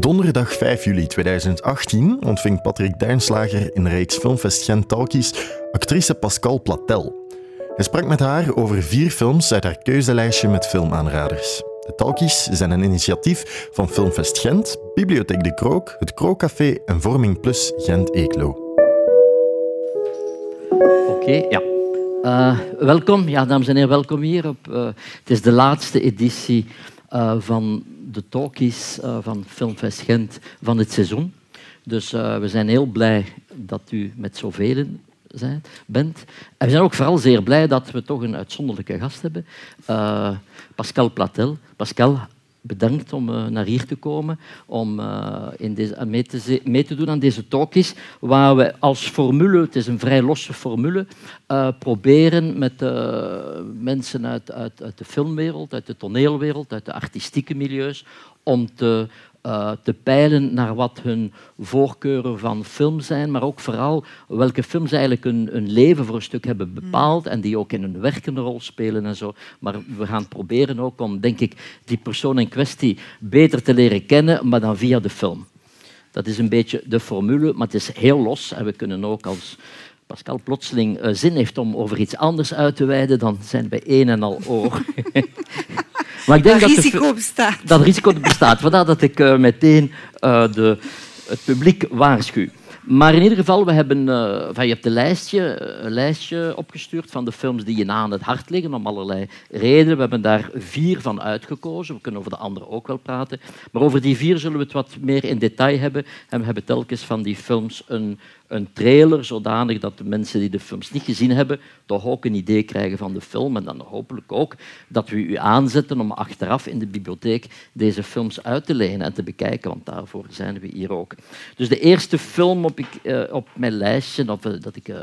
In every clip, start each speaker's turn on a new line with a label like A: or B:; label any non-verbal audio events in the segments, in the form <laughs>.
A: Donderdag 5 juli 2018 ontving Patrick Duinslager in reeks Filmfest Gent Talkies actrice Pascal Platel. Hij sprak met haar over vier films uit haar keuzelijstje met filmaanraders. De Talkies zijn een initiatief van Filmfest Gent, Bibliotheek de Krook, het Krookcafé en Vorming Plus Gent-Eeklo.
B: Oké, ja. Uh, welkom, ja, dames en heren, welkom hier. Op, uh, het is de laatste editie uh, van de talkies van Filmfest Gent van het seizoen. Dus we zijn heel blij dat u met zoveel zijn, bent. En we zijn ook vooral zeer blij dat we toch een uitzonderlijke gast hebben, Pascal Platel. Pascal, bedankt om uh, naar hier te komen, om uh, in deze, mee, te, mee, te, doen aan deze talkies, waar we als formule, het is een vrij losse formule, uh, proberen met mensen uit, uit, uit, de filmwereld, uit de toneelwereld, uit de artistieke milieus, om te uh, te peilen naar wat hun voorkeuren van film zijn, maar ook vooral welke films eigenlijk hun, hun leven voor een stuk hebben bepaald en die ook in hun werkende rol spelen en zo. Maar we gaan proberen ook om, denk ik, die persoon in kwestie beter te leren kennen, maar dan via de film. Dat is een beetje de formule, maar het is heel los en we kunnen ook als Pascal plotseling uh, zin heeft om over iets anders uit te wijden, dan zijn we een en al oor. <laughs>
C: Maar ik denk dat, dat risico bestaat.
B: Dat risico bestaat. <laughs> Vandaar dat ik uh, meteen uh, de, het publiek waarschuw. Maar in ieder geval, we hebben, uh, van, je hebt een lijstje, een lijstje opgestuurd van de films die je na aan het hart liggen, om allerlei redenen. We hebben daar vier van uitgekozen. We kunnen over de andere ook wel praten. Maar over die vier zullen we het wat meer in detail hebben. En we hebben telkens van die films een een trailer zodanig dat de mensen die de films niet gezien hebben toch ook een idee krijgen van de film en dan hopelijk ook dat we u aanzetten om achteraf in de bibliotheek deze films uit te lenen en te bekijken, want daarvoor zijn we hier ook. Dus de eerste film op, ik, uh, op mijn lijstje, of uh, dat ik, uh,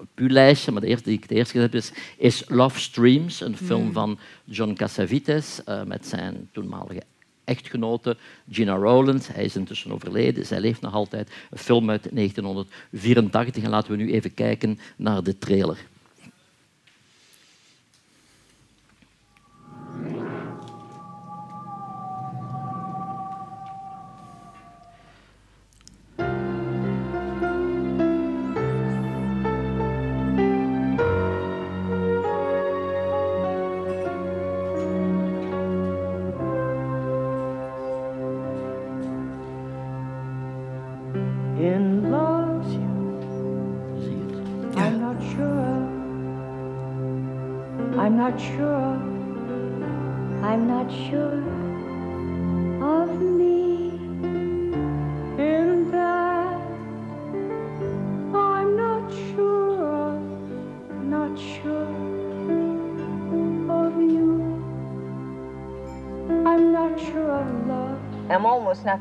B: op uw lijstje, maar de eerste die ik het eerst gezet heb, is, is Love Streams, een film mm. van John Cassavetes met zijn toenmalige echtgenote Gina Rowlands. Hij is intussen overleden, zij leeft nog altijd. Een film uit 1984 en laten we nu even kijken naar de trailer.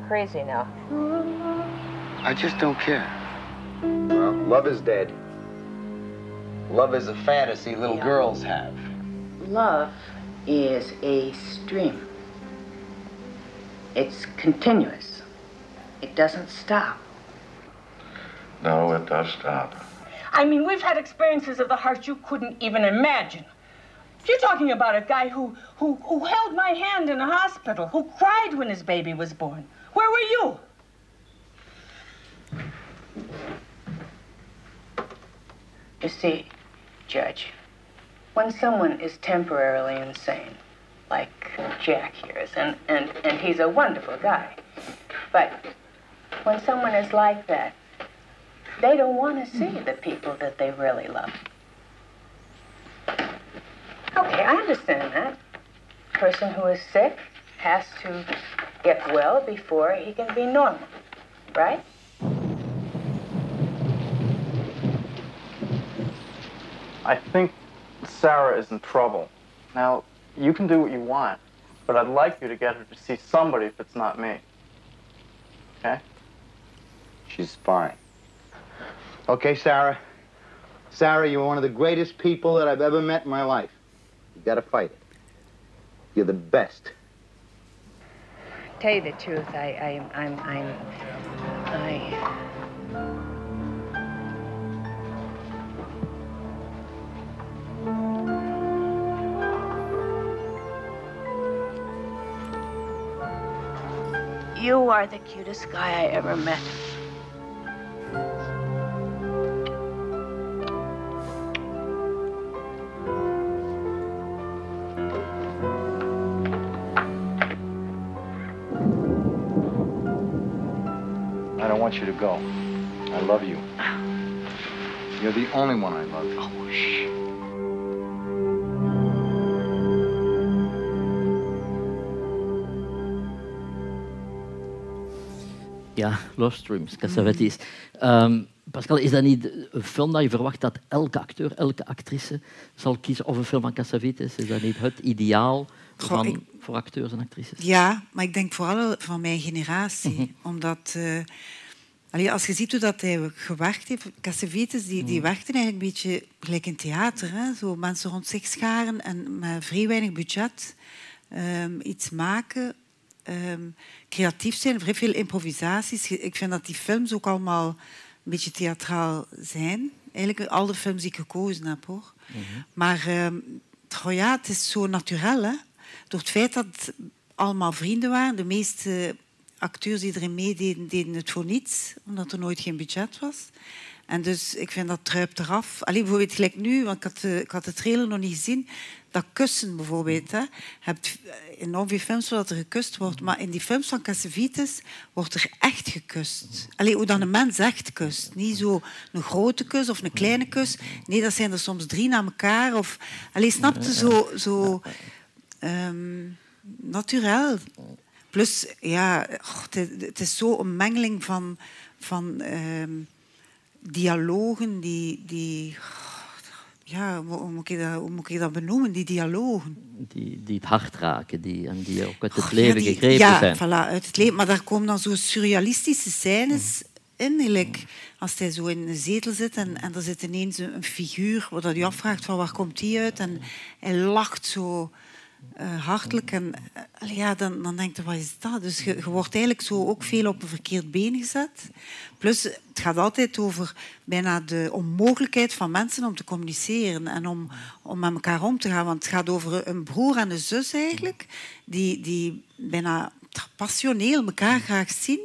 D: Crazy now.
E: I just don't care.
F: Well, love is dead. Love is a fantasy little yeah. girls have.
G: Love is a stream. It's continuous. It doesn't stop.
E: No, it does stop.
H: I mean, we've had experiences of the heart you couldn't even imagine. You're talking about a guy who, who, who held my hand in a hospital, who cried when his baby was born. Were you?
G: You see, Judge, when someone is temporarily insane, like Jack here is, and, and, and he's a wonderful guy, but when someone is like that, they don't want to see the people that they really love. Okay, I understand that. Person who is sick has to get well before he can be normal, right?
I: I think Sarah is in trouble. Now, you can do what you want, but I'd like you to get her to see somebody if it's not me. Okay?
F: She's fine. Okay, Sarah. Sarah, you're one of the greatest people that I've ever met in my life. You gotta fight it. You're the best.
G: Tell you the truth, I, I, I'm, I'm, I. You are the cutest guy I ever met.
F: Want you to go. I love you. You're the only one I love. Oh, shh.
B: Ja, Love Streams, Cassavetes. Um, Pascal, is dat niet een film dat je verwacht dat elke acteur, elke actrice zal kiezen? Of een film van Cassavetes? Is dat niet het ideaal van, ik... voor acteurs en actrices?
C: Ja, maar ik denk vooral van mijn generatie. Mhm. Omdat... Uh, allee, als je ziet hoe dat hij gewerkt heeft... Cassavetes die, die mhm. werkte eigenlijk een beetje gelijk in theater. Hè? Zo mensen rond zich scharen en met vrij weinig budget um, iets maken um, creatief zijn, vrij veel improvisaties. Ik vind dat die films ook allemaal een beetje theatraal zijn. Eigenlijk al de films die ik gekozen heb, hoor. Mm -hmm. Maar um, ja, het is zo natuurlijk, hè. Door het feit dat het allemaal vrienden waren. De meeste acteurs die erin meededen, deden het voor niets. Omdat er nooit geen budget was. En dus ik vind dat druipt eraf. Alleen bijvoorbeeld gelijk nu, want ik had, de, ik had de trailer nog niet gezien. Dat kussen bijvoorbeeld. Hè. Je hebt enorm veel films waar er gekust wordt. Maar in die films van Cassavetes wordt er echt gekust. Alleen hoe dan een mens echt kust. Niet zo een grote kus of een kleine kus. Nee, dat zijn er soms drie na elkaar. Of, alleen snapte zo... zo um, naturel. Plus, ja, het, het, is zo een mengeling van... van um, dialogen die, die ja, hoe moet, ik dat, hoe moet ik dat benoemen, die dialogen?
B: Die, die het hart raken die, en die ook uit het leven ja, gegrepen ja, zijn.
C: Voilà, uit het leven. Maar daar komen dan zo surrealistische scènes in. Like, als hij zo in een zetel zit en, en er zit ineens een, figuur waar je afvraagt van waar komt die uit. En hij lacht zo uh, hartelijk. En ja, dan, dan denk je, wat is dat? Dus je, wordt eigenlijk zo ook veel op een verkeerd been gezet. Plus, het gaat altijd over bijna de onmogelijkheid van mensen om te communiceren en om, om met elkaar om te gaan. Want het gaat over een broer en een zus eigenlijk, die, die bijna passioneel elkaar graag zien.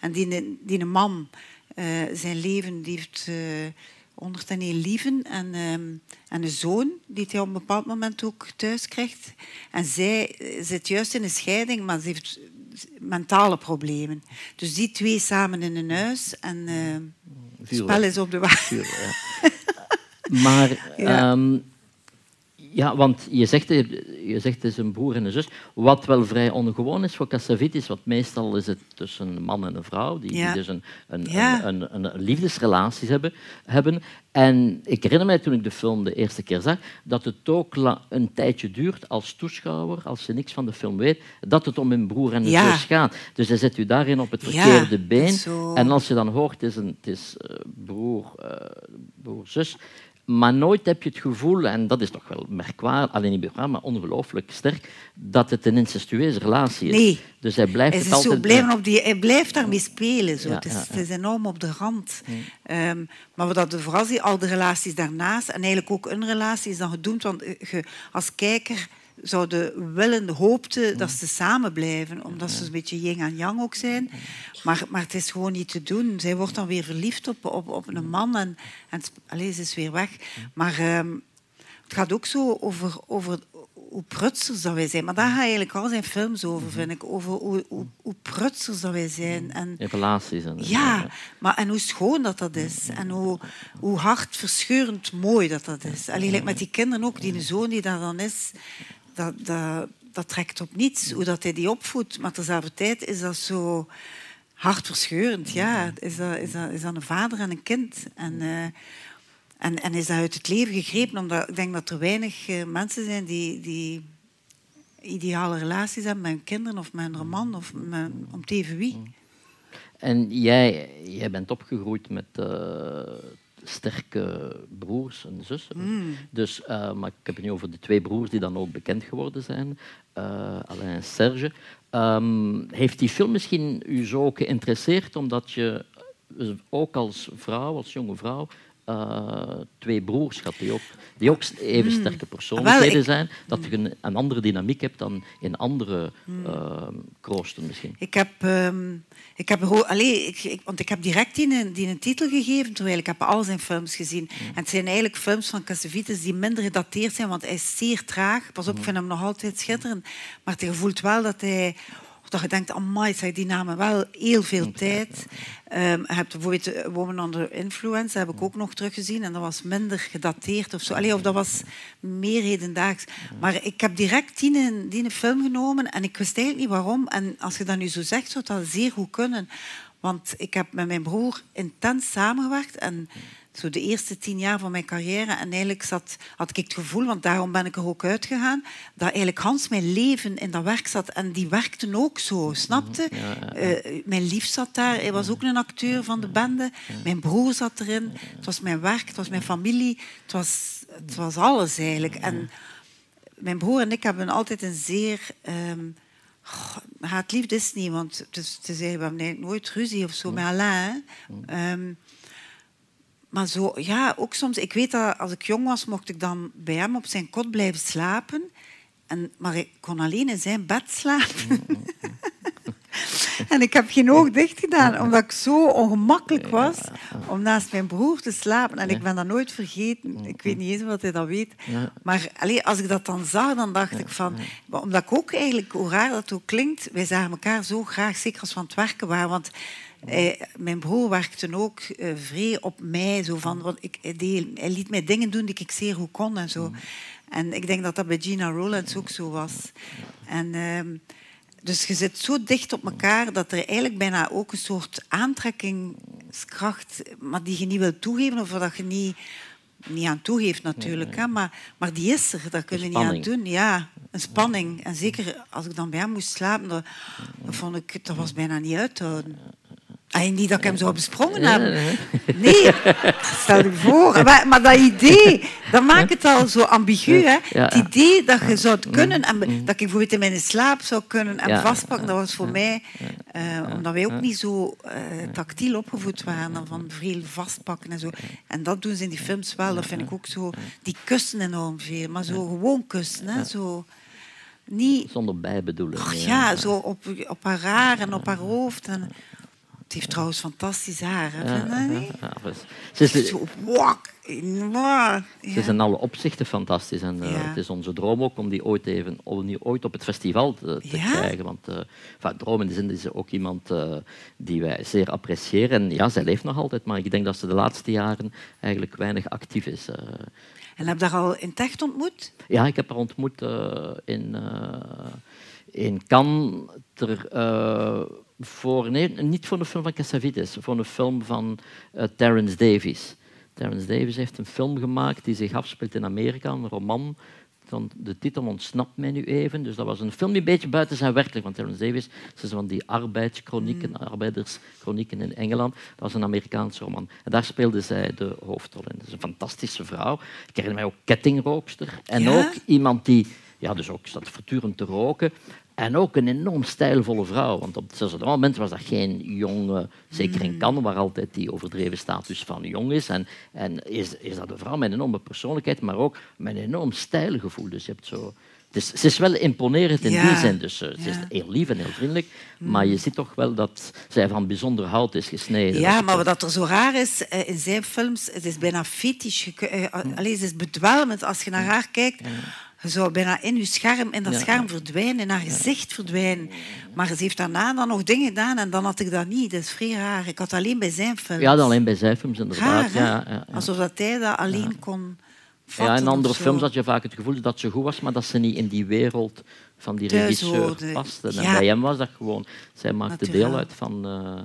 C: En die, die een man uh, zijn leven die heeft 101 lieven en, um, en een zoon die hij op een bepaald moment ook thuis krijgt. En zij zit juist in een scheiding, maar ze heeft mentale problemen. Dus die twee samen in een huis en uh, spel is op de wacht. <laughs>
B: maar ja. Um, ja, want je zegt, je zegt het is een broer en een zus, wat wel vrij ongewoon is voor Cassavetes, want meestal is het tussen een man en een vrouw, die, die dus een, een, een, een, liefdesrelatie hebben, hebben. En ik herinner mij toen ik de film de eerste keer zag, dat het ook een tijdje duurt als toeschouwer, als je niks van de film weet, dat het om een broer en een zus gaat. Dus hij zet u daarin op het verkeerde been. En als je dan hoort, het is, een, het is uh, broer, uh, broer-zus, maar nooit heb je het gevoel, en dat is toch wel merkwaardig, alleen niet merkwaardig, maar ongelooflijk sterk, dat het een incestueuze relatie is.
C: Nee.
B: Dus hij blijft
C: hij
B: het altijd...
C: Zo blijven op die, hij blijft daarmee spelen. Zo. Ja, het, is, ja, het, is, enorm op de rand. Um, maar wat vooral zie, al de relaties daarnaast, en eigenlijk ook een relatie, is dan gedoemd. Want je, als kijker zouden willen, hoopten dat ze samen blijven, omdat ze een beetje yin en yang ook zijn. Maar, maar het is gewoon niet te doen. Zij wordt dan weer verliefd op, op, op een man en, en allez, ze is weer weg. Maar um, het gaat ook zo over, over hoe prutsers dat wij zijn. Maar daar gaat eigenlijk al zijn films over, vind ik. Over hoe, hoe, hoe prutsers dat wij zijn. En,
B: relaties. En,
C: ja, maar, en hoe schoon dat dat is. En hoe, hoe hartverscheurend mooi dat dat is. Alleen met die kinderen ook, die zoon die daar dan is dat, dat, dat trekt op niets, hoe dat hij die opvoedt. Maar tezelfde tijd is dat zo hartverscheurend. Ja, is dat, is dat, is dat een vader en een kind. En, uh, en, en is dat uit het leven gegrepen? Omdat ik denk dat er weinig uh, mensen zijn die, die ideale relaties hebben met hun kinderen of met een man of met, om te even wie.
B: En jij, jij bent opgegroeid met uh, sterke broers en zussen.
C: Mm.
B: Dus, uh, maar ik heb het nu over de twee broers die dan ook bekend geworden zijn, uh, Alain en Serge. Um, heeft die film misschien u zo geïnteresseerd omdat je ook als vrouw, als jonge vrouw, eh, twee broers die ook, die ook even
C: Hmm.
B: sterke persoonlijkheden
C: Wel, ik-
B: zijn, dat je een, een andere dynamiek hebt dan in andere
C: Hmm.
B: eh, kroosten misschien.
C: Ik heb, ehm, ik heb, allee, ik, ik- want ik heb direct die een, die een titel gegeven, terwijl ik heb al zijn films gezien. En het zijn eigenlijk films van Cassavetes die minder gedateerd zijn, want hij is zeer traag. Pas op, ik vind hem nog altijd schitterend. Maar je voelt wel dat hij... Dat je denkt, amai, zeg, die namen wel heel veel tijd. Ehm, je hebt bijvoorbeeld eh, Woman Under Influence, dat heb ik ook nog teruggezien. En dat was minder gedateerd of zo. Allee, of dat was meer hedendaags. Maar ik heb direct die, een- die een film genomen en ik wist eigenlijk niet waarom. En als je dat nu zo zegt, zou dat zeer goed kunnen. Want ik heb met mijn broer intens samengewerkt. En zo de eerste tien jaar van mijn carrière. En eigenlijk zat, had ik het gevoel, want daarom ben ik er ook uitgegaan, dat eigenlijk Hans mijn leven in dat werk zat. En die werkten ook zo, snapte? Eh, mijn lief zat daar, hij was ook een acteur van de bende. Mijn broer zat erin. Het was mijn werk, het was mijn familie. Het was, het was alles eigenlijk. En mijn broer en ik hebben altijd een zeer... ehm goh, haat-liefde is niet, want het is, het is, eigenlijk- we hebben nooit ruzie of zo met Alain. Maar zo, ja, ook soms... Ik weet dat als ik jong was, mocht ik dan bij hem op zijn kot blijven slapen. En, maar ik kon alleen in zijn bed slapen. <laughs> en ik heb geen oog dicht gedaan, omdat ik zo ongemakkelijk was om naast mijn broer te slapen. En ik ben dat nooit vergeten. Ik weet niet eens wat hij dat weet. Maar allee, als ik dat dan zag, dan dacht ik van... Omdat ik ook eigenlijk, hoe raar dat ook klinkt, wij zagen elkaar zo graag, zeker als we aan het werken waren. Want hij- mijn broer werkte ook eh vrij op mij. Zo van, want ik, hij, deed- hij liet mij dingen doen die ik zeer goed kon en zo. En ik denk dat dat bij Gina Rowlands ook zo was. En... ehm, dus je zit zo dicht op elkaar dat er eigenlijk bijna ook een soort aantrekkingskracht, maar die je niet wilt toegeven of dat je niet, niet aan toegeeft natuurlijk. Hè? Maar, maar die is er, daar kun je niet aan doen. Ja, een spanning. En zeker als ik dan bij hem moest slapen, dat, dat vond ik, dat was bijna niet uit te houden. Ay, niet dat ik hem zou besprongen hebben. Nee, stel je voor. <laughs> Maar, maar dat idee, dat maakt het al zo ambigu. Hè? Het idee dat je zou kunnen, en dat ik bijvoorbeeld in mijn slaap zou kunnen en vastpakken, dat was voor mij, eh, omdat wij ook niet zo eh, tactiel opgevoed waren, dan van veel vastpakken en zo. En dat doen ze in die films wel, dat vind ik ook zo. Die kussen enorm veel, maar zo gewoon kussen. Hè? Zo, niet
B: Zonder bijbedoeling.
C: Ach ja, zo op, op haar haar en op haar hoofd. En, het heeft trouwens fantastisch haar, hè,
B: ja, Ze is,
C: Zo wak, wak.
B: Ze is
C: Ja.
B: in alle opzichten fantastisch. En eh,
C: Ja.
B: het is onze droom ook om die ooit, even, om die ooit op het festival te, te
C: Ja?
B: krijgen. Want uh, enfin, droom in de zin is ze ook iemand eh, die wij zeer appreciëren. En ja, zij leeft nog altijd, maar ik denk dat ze de laatste jaren eigenlijk weinig actief is. eh.
C: En heb je haar al in het echt ontmoet?
B: ja, ik heb haar ontmoet eh, in, eh, in Cannes. Ter, eh, voor, nee, niet voor een film van Cassavetes, voor een film van eh, Terence Davies. Terence Davies heeft een film gemaakt die zich afspeelt in Amerika, een roman. De titel ontsnapt mij nu even. Dus dat was een film die een beetje buiten zijn werkelijk. Want Terence Davies is van die arbeidschronieken, arbeiderschronieken in Engeland. Dat was een Amerikaanse roman. En daar speelde zij de hoofdrol in. Dat is een fantastische vrouw. Ik herinner mij ook kettingrookster. En
C: Ja?
B: ook iemand die ja, dus ook zat voortdurend te roken. En ook een enorm stijlvolle vrouw. Want op dat moment was dat geen jonge, zeker in Cannes, waar altijd die overdreven status van jong is. En, en is, is dat een vrouw met een enorme persoonlijkheid, maar ook met een enorm stijlgevoel. Dus je hebt zo... Het is, ze is wel imponerend in
C: Ja.
B: die zin. Dus eh, ze is heel lief en heel vriendelijk. Maar je ziet toch wel dat zij van bijzonder hout is gesneden.
C: Ja, maar wat er zo raar is eh, in zijn films, het is bijna fetisch. Allee, het is bedwelmend als je naar haar kijkt. Je zou bijna in je scherm, in dat
B: Ja.
C: scherm verdwijnen, in haar gezicht verdwijnen. Maar ze heeft daarna dan nog dingen gedaan en dan had ik dat niet. Dat is vrij raar. Ik had alleen bij zijn films.
B: Ja, alleen bij zijn films inderdaad.
C: Raar,
B: ja.
C: Alsof dat hij dat alleen kon vatten.
B: Ja, in andere
C: zo.
B: films had je vaak het gevoel dat ze goed was, maar dat ze niet in die wereld van die regisseur paste. En bij hem was dat gewoon... Zij maakte
C: Natuurlijk.
B: deel uit van... eh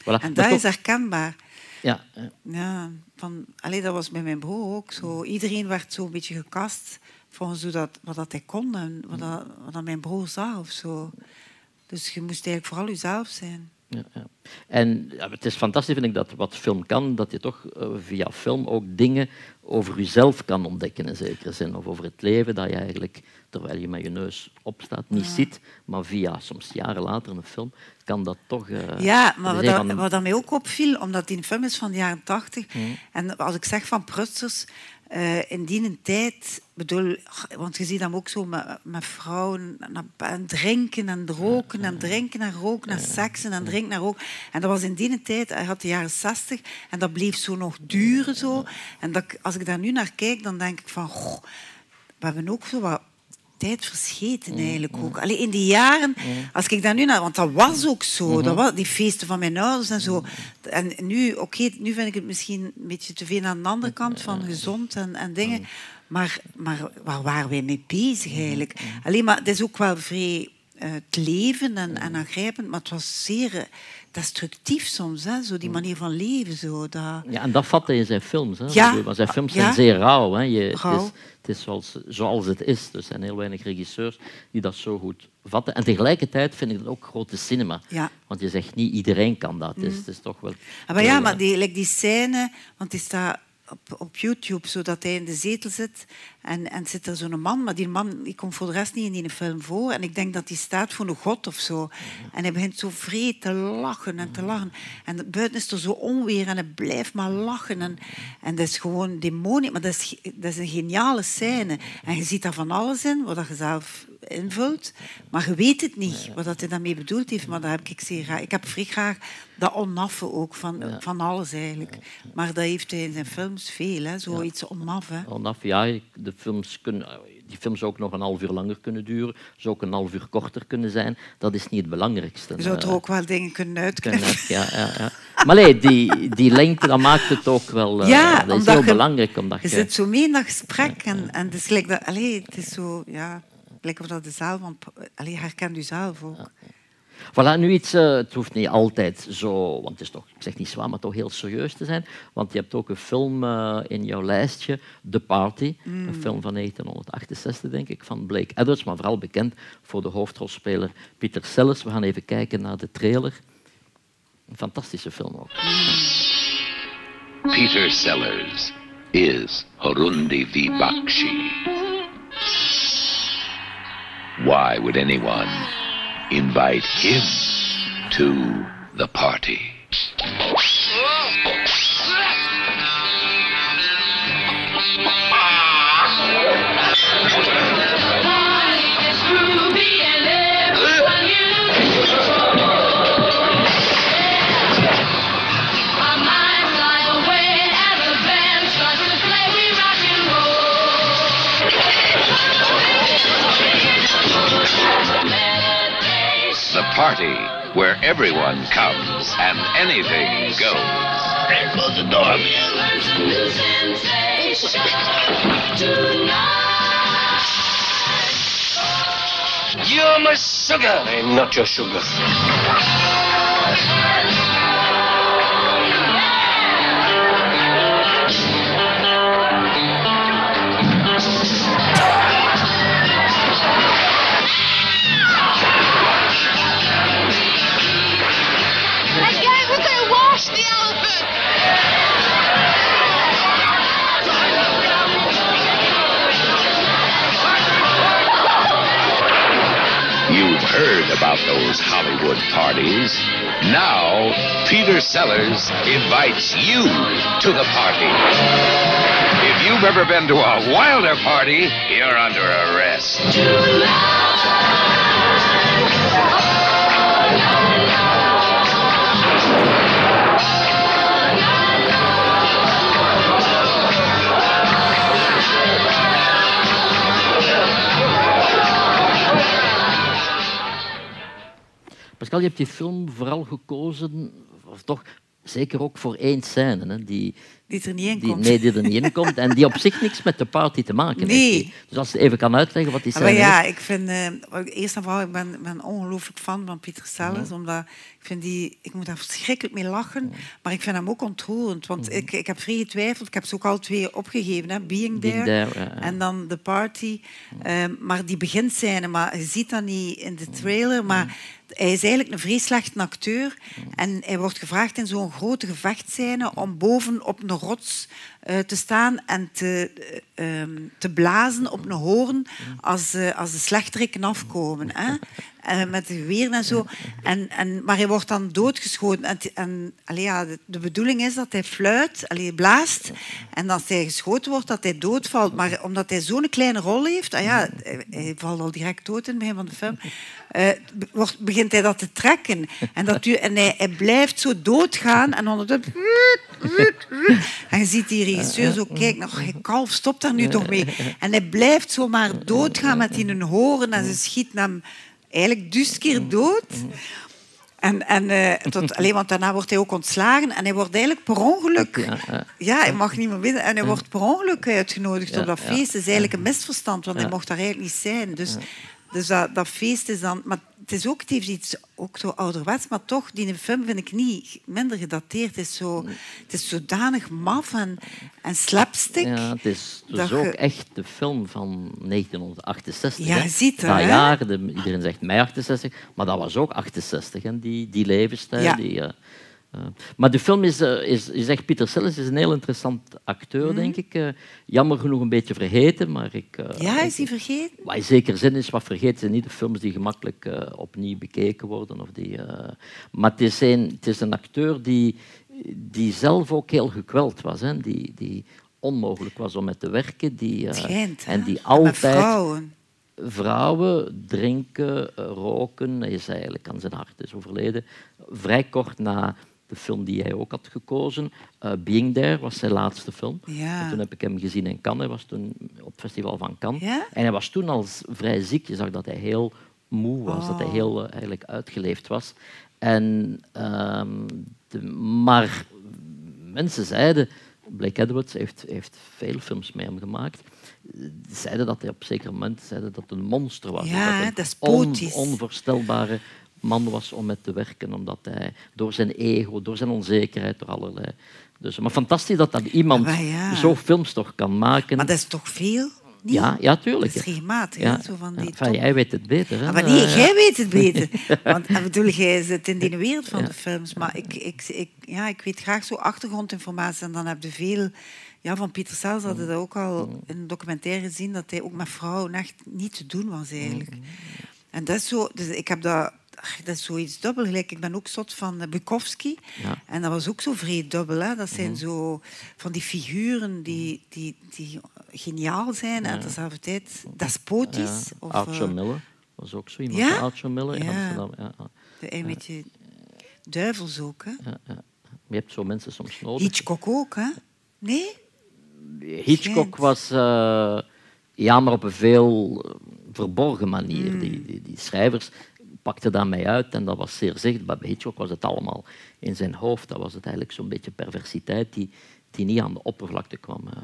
B: voilà.
C: En dat is herkenbaar.
B: Ja, ja.
C: Van, allee, dat was bij mijn broer ook zo. Iedereen werd zo een beetje gekast volgens hoe dat, wat dat hij kon en wat, dat, wat dat mijn broer zag of zo. Dus je moest eigenlijk vooral jezelf zijn.
B: ja, ja. En ja, het is fantastisch, vind ik, dat wat film kan, dat je toch uh, via film ook dingen over jezelf kan ontdekken in zekere zin. Of over het leven dat je eigenlijk, terwijl je met je neus opstaat, niet ziet. Maar via, soms jaren later, een film, kan dat toch... eh,
C: Ja, maar wat, dat,
B: van
C: wat dat mij ook opviel, omdat die een film is van de jaren tachtig,
B: Mm.
C: en als ik zeg van prutsers, eh, in die tijd, bedoel, want je ziet hem ook zo met, met vrouwen het drinken en roken en drinken en roken en seksen en drinken en roken. En dat was in die tijd, hij had de jaren zestig, en dat bleef zo nog duren zo. En dat, als ik daar nu naar kijk, dan denk ik van, goh, we hebben ook zo wat tijd verscheten eigenlijk ook. Allee, in die jaren, als ik daar nu naar... Want dat was ook zo. Dat was, die feesten van mijn ouders en zo. En nu, oké, nu vind ik het misschien een beetje te veel aan de andere kant van gezond en, en dingen. Maar, maar waar waren wij mee bezig eigenlijk? Alleen maar, het is ook wel vrij het leven en, en aangrijpend, maar het was zeer eh, destructief soms, hè? Zo die manier van leven. Zo, dat...
B: Ja, en dat vat hij in zijn films. Hè.
C: Ja.
B: Maar zijn films
C: Ja.
B: zijn zeer rauw. Hè. Je,
C: Rauw.
B: Het is, het is zoals, zoals het is. Er zijn heel weinig regisseurs die dat zo goed vatten. En tegelijkertijd vind ik het ook grote cinema.
C: Ja.
B: Want je zegt niet iedereen kan dat. Het, is,
C: Mm.
B: het is toch wel...
C: Ah, maar ja, maar
B: eh,
C: die, like die scène, want die staat op, op YouTube, zodat hij in de zetel zit en, en zit er zo'n man, maar die man die komt voor de rest niet in die film voor. En ik denk dat die staat voor een god of zo. En hij begint zo vreed te lachen en te lachen. En buiten is er zo onweer en hij blijft maar lachen. En, en dat is gewoon demonisch, maar dat is, dat is een geniale scène. En je ziet daar van alles in, wat je zelf invult. Maar je weet het niet, wat dat hij daarmee bedoeld heeft. Maar dat heb ik zeer graag. Ik heb vrij graag dat onaffe ook, van, van alles eigenlijk. Maar dat heeft hij in zijn films veel, hè? zoiets onaf. Hè?
B: Onaf, ja, de films kunnen, die films ook nog een half uur langer kunnen duren. Zou ook een half uur korter kunnen zijn. Dat is niet het belangrijkste.
C: Je zou er
B: Eh,
C: ook wel dingen kunnen uitknippen.
B: ja, ja, ja. Maar nee, die, die lengte, dat maakt het ook wel... eh,
C: Ja,
B: dat is
C: omdat
B: heel
C: je-
B: belangrijk. Omdat
C: Je zit zo mee in dat gesprek en, en het is gelijk dat, allee, het is zo, ja, of dat de zaal, want allee, herkent u zelf ook.
B: Voilà, nu iets, eh, het hoeft niet altijd zo, want het is toch, ik zeg niet zwaar, maar toch heel serieus te zijn. Want je hebt ook een film eh, in jouw lijstje, The Party, een
C: Mm.
B: film van 1968, denk ik, van Blake Edwards, maar vooral bekend voor de hoofdrolspeler Peter Sellers. We gaan even kijken naar de trailer. Een fantastische film ook.
J: Peter Sellers is Horundi V. Why would anyone invite him to the party? Everyone comes and anything goes. There goes the door,
K: You're my sugar. I'm not your sugar.
J: Heard about those Hollywood parties. Now, Peter Sellers invites you to the party. If you've ever been to a wilder party, you're under arrest.
B: Pascal, je hebt die film vooral gekozen, of toch zeker ook voor één scène, hè, die,
C: Die er niet in
B: die,
C: komt.
B: nee, die er niet in komt en die op zich niks met de party te maken
C: Nee.
B: heeft. Dus als je even kan uitleggen wat die
C: Maar
B: scène
C: ja,
B: is.
C: ik vind, eh, eerst en vooral, ik ben, ben ongelooflijk fan van Pieter Sellers, omdat ik vind die, ik moet daar verschrikkelijk mee lachen, maar ik vind hem ook ontroerend, want ik, ik heb vrij getwijfeld, ik heb ze ook al twee opgegeven, hè, Being There,
B: Being
C: en dan The Party, Ehm, maar die begint zijn, maar je ziet dat niet in de trailer, maar hij is eigenlijk een slechte acteur en hij wordt gevraagd in zo'n grote gevechtscène om boven op een rots eh, te staan en te, eh, ehm, te blazen op een hoorn als, eh, als de slechterikken afkomen. Hè? En met de geweer en zo. En, en, maar hij wordt dan doodgeschoten. En, en allee, ja, de, bedoeling is dat hij fluit, allee, blaast. En als hij geschoten wordt, dat hij doodvalt. Maar omdat hij zo'n kleine rol heeft, ah ja, hij, valt al direct dood in het begin van de film, eh, wordt, begint hij dat te trekken. En, dat, du- en hij, hij blijft zo doodgaan. En ondertussen... En je ziet die regisseur zo kijken, nou, hey, kalf, stop daar nu toch mee. En hij blijft zomaar doodgaan met die horen en ze schieten hem eigenlijk dus keer dood. En, en, eh, tot, <laughs> alleen, want daarna wordt hij ook ontslagen en hij wordt eigenlijk per ongeluk...
B: Ja, ja.
C: Ja, hij mag niet meer binnen. En hij wordt per ongeluk uitgenodigd
B: Ja,
C: op dat feest. Het is eigenlijk een misverstand, want hij mocht daar eigenlijk niet zijn. Dus, dus dat, dat feest is dan... Maar het, is ook, het heeft iets ook zo ouderwets, maar toch, die film vind ik niet minder gedateerd. Het is, zo, het is zodanig maf en, en slapstick.
B: Ja, het is dus ook
C: je-
B: echt de film van 1968.
C: Ja,
B: hè.
C: je ziet het,
B: Dat
C: hè?
B: jaar, de- iedereen zegt mei 68, maar dat was ook 68, hè, die, die levensstijl.
C: Ja.
B: Die, eh, maar de film is, eh, is, is echt... Pieter Sellers is een heel interessant acteur,
C: Mhm.
B: denk ik. Eh, jammer genoeg een beetje vergeten, maar ik... eh,
C: Ja, is hij vergeten?
B: maar in zekere zin is wat vergeten zijn niet de films die gemakkelijk eh, opnieuw bekeken worden. Of die, eh, maar het is, een, het is een acteur die, die zelf ook heel gekweld was. Hè? Die, die onmogelijk was om met te werken. Die, eh,
C: schijnt,
B: en die altijd
C: vrouwen.
B: vrouwen drinken, eh, roken. Hij is eigenlijk aan zijn hart is overleden. Vrij kort na de film die hij ook had gekozen. eh, Being There was zijn laatste film.
C: Ja.
B: En toen heb ik hem gezien in Cannes. Hij was toen op het festival van Cannes.
C: Ja?
B: En hij was toen al vrij ziek. Je zag dat hij heel moe was, dat hij
C: Oh.
B: heel eh, eigenlijk uitgeleefd was. En, ehm, de, maar mensen zeiden... Blake Edwards heeft, heeft veel films met hem gemaakt. Zeiden dat hij op een zeker moment zeiden dat het een monster was.
C: Ja,
B: dat een
C: despotisch.
B: onvoorstelbare man was om met te werken, omdat hij door zijn ego, door zijn onzekerheid, door allerlei... Dus, maar fantastisch dat dat iemand
C: ja.
B: zo films toch kan maken.
C: Maar dat is toch veel? Niet?
B: Ja, ja, tuurlijk.
C: Dat is regelmatig,
B: Ja,
C: zo van die
B: Enfin, jij weet het beter. Hè?
C: Ah, maar nee,
B: Eh,
C: jij weet het beter. <laughs> Want ik bedoel, jij zit in die wereld van de films. Maar ik, ik, ik, ja, ik weet graag zo achtergrondinformatie. En dan heb je veel... Ja, van Pieter Sellers hadden dat ook al
B: Mm.
C: in een documentaire gezien, dat hij ook met vrouwen echt niet te doen was, eigenlijk.
B: Mm.
C: En dat is zo... Dus ik heb dat... ach, Dat is zoiets dubbel. Gelijk, ik ben ook zot van eh, Bukowski.
B: Ja.
C: En dat was ook zo vrij dubbel. Hè? Dat zijn
B: Mhm.
C: zo van die figuren die, die, die geniaal zijn en tezelfde tijd despotisch.
B: Ja,
C: Of,
B: Archer
C: eh,
B: Miller was ook zo iemand.
C: Ja?
B: Miller in. Amsterdam. Ja,
C: Een beetje duivels ook, hè?
B: Ja, ja. Maar je hebt zo mensen soms nodig.
C: Hitchcock ook, hè? Nee?
B: Hitchcock was eh, ja, maar op een veel verborgen manier.
C: Mm.
B: Die, die, die schrijvers pakten daarmee uit en dat was zeer zichtbaar. Bij Hitchcock was het allemaal in zijn hoofd. Dat was het eigenlijk zo'n beetje perversiteit die, die niet aan de oppervlakte kwam. eh.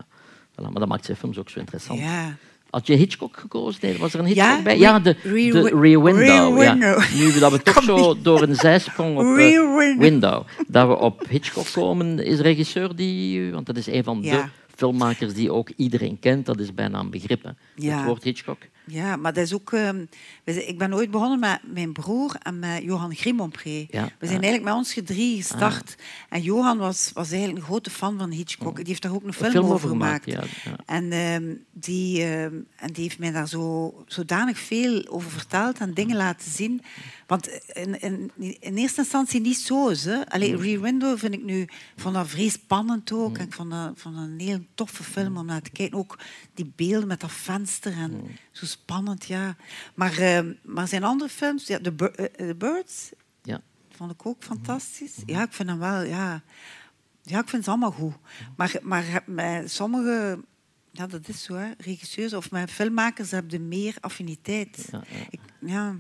B: Voilà, maar dat maakt zijn films ook zo interessant.
C: Ja.
B: Had je Hitchcock gekozen? Nee, was er een Hitchcock
C: Ja,
B: bij? Ja, de,
C: Rear
B: de
C: Wi-
B: Rear Window.
C: Rear
B: ja.
C: Window. <laughs>
B: Nu dat we <laughs> toch zo door een zijsprong op eh,
C: Rear Window.
B: Window, dat we op Hitchcock komen, is regisseur die, want dat is een van de filmmakers die ook iedereen kent, dat is bijna een begrip. hè. Het woord Hitchcock.
C: Ja, maar dat is ook... ehm, ik ben ooit begonnen met mijn broer en met Johan Grimompré.
B: Ja,
C: We zijn
B: ja.
C: eigenlijk met ons gedrie gestart. En Johan was, was eigenlijk een grote fan van Hitchcock. Die heeft daar ook een film, over gemaakt.
B: Ja.
C: En, ehm, die, ehm, en die heeft mij daar zo, zodanig veel over verteld en dingen laten zien. Want in, in, in eerste instantie niet zo. Hè. Allee,
B: Mm.
C: Rear Window vind ik nu vond dat vrij spannend ook. En ik vond dat, vond dat een heel toffe film om naar te kijken. Ook die beelden met dat venster en
B: Mm.
C: zo spannend, ja. Maar, ehm, maar zijn andere films, ja, The, eh, The Birds,
B: Ja.
C: vond ik ook fantastisch. Ja, ik vind hem wel, ja. Ja, ik vind ze allemaal goed. Maar, maar met sommige, ja, dat is zo, hè, regisseurs of met filmmakers hebben meer affiniteit.
B: Ja, ja.
C: Ik, ja.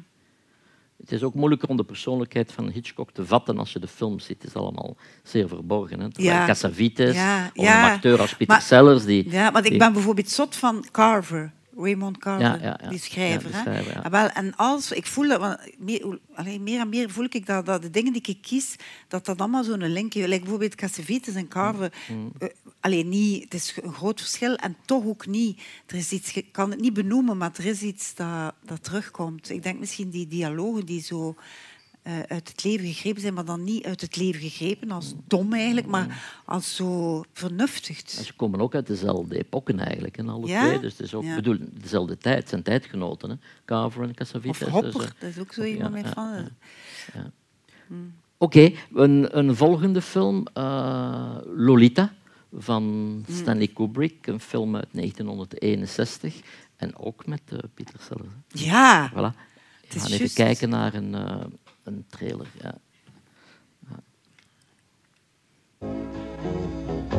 B: Het is ook moeilijker om de persoonlijkheid van Hitchcock te vatten als je de film ziet. Het is allemaal zeer verborgen. Hè?
C: Ja.
B: Cassavetes,
C: Ja,
B: of een acteur als Peter
C: Maar-
B: Sellers... Die,
C: Ja, want ik ben bijvoorbeeld zot van Carver. Raymond Carver,
B: Ja, ja, ja.
C: die schrijver.
B: Die
C: hè.
B: schrijver.
C: Ah, wel, en als, ik voel want meer, hoe- allee, meer en meer voel ik dat, dat de dingen die ik kies, dat dat allemaal zo'n link heeft. Like bijvoorbeeld Cassavetes en Carver.
B: Mm.
C: eh, alleen niet, het is een groot verschil en toch ook niet. Er is iets, ik kan het niet benoemen, maar er is iets dat, dat terugkomt. Ik denk misschien die dialogen die zo uit het leven gegrepen zijn, maar dan niet uit het leven gegrepen als dom eigenlijk, maar als zo vernuftigd.
B: En ze komen ook uit dezelfde epoken eigenlijk, en alle
C: Ja?
B: twee. Dus het is ook
C: Ja.
B: bedoel, dezelfde tijd, het zijn tijdgenoten. Hè? Carver en Cassavetes.
C: Of Hopper,
B: dus, eh,
C: dat is ook zo iemand
B: ja,
C: van. Hmm.
B: Oké, een, een volgende film, eh, Lolita, van
C: Hmm.
B: Stanley Kubrick. Een film uit 1961. En ook met eh, Peter Sellers.
C: Ja.
B: Voilà. We gaan even kijken naar een, eh, een trailer. Ja.
K: Lolita.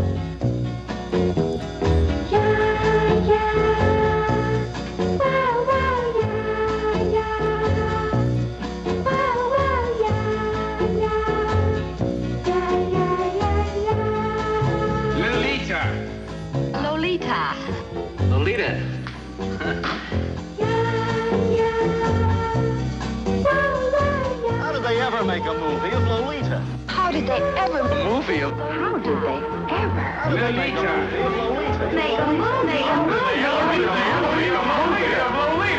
F: How did they ever... A movie of
L: How did they ever... They
F: make a movie Lolita?
L: Make a movie, make a movie, a movie.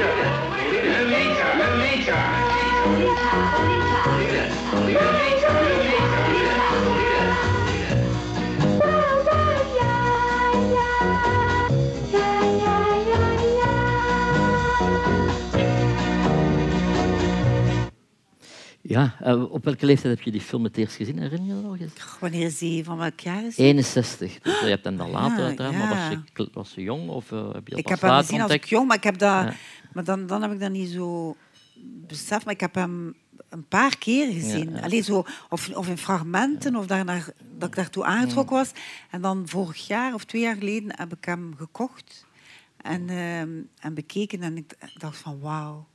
K: Lolita. Lolita.
B: Ja, eh, op welke leeftijd heb je die film het eerst gezien? Herinner je je dat nog eens?
C: Wanneer is die? Van welk jaar is die?
B: 61. Dus je hebt hem dan later
C: Ah,
B: uiteraard, maar was
C: ja.
B: je, was je jong of eh, heb je
C: Ik
B: pas
C: heb hem gezien als ik jong, maar, ik heb dat,
B: Ja.
C: maar dan, dan heb ik dat niet zo beseft. Maar ik heb hem een paar keer gezien.
B: Ja, ja.
C: Alleen zo, of, of in fragmenten, of daarnaar, dat ik daartoe aangetrokken was. En dan vorig jaar of twee jaar geleden heb ik hem gekocht en, ehm, en bekeken. En ik dacht van wauw.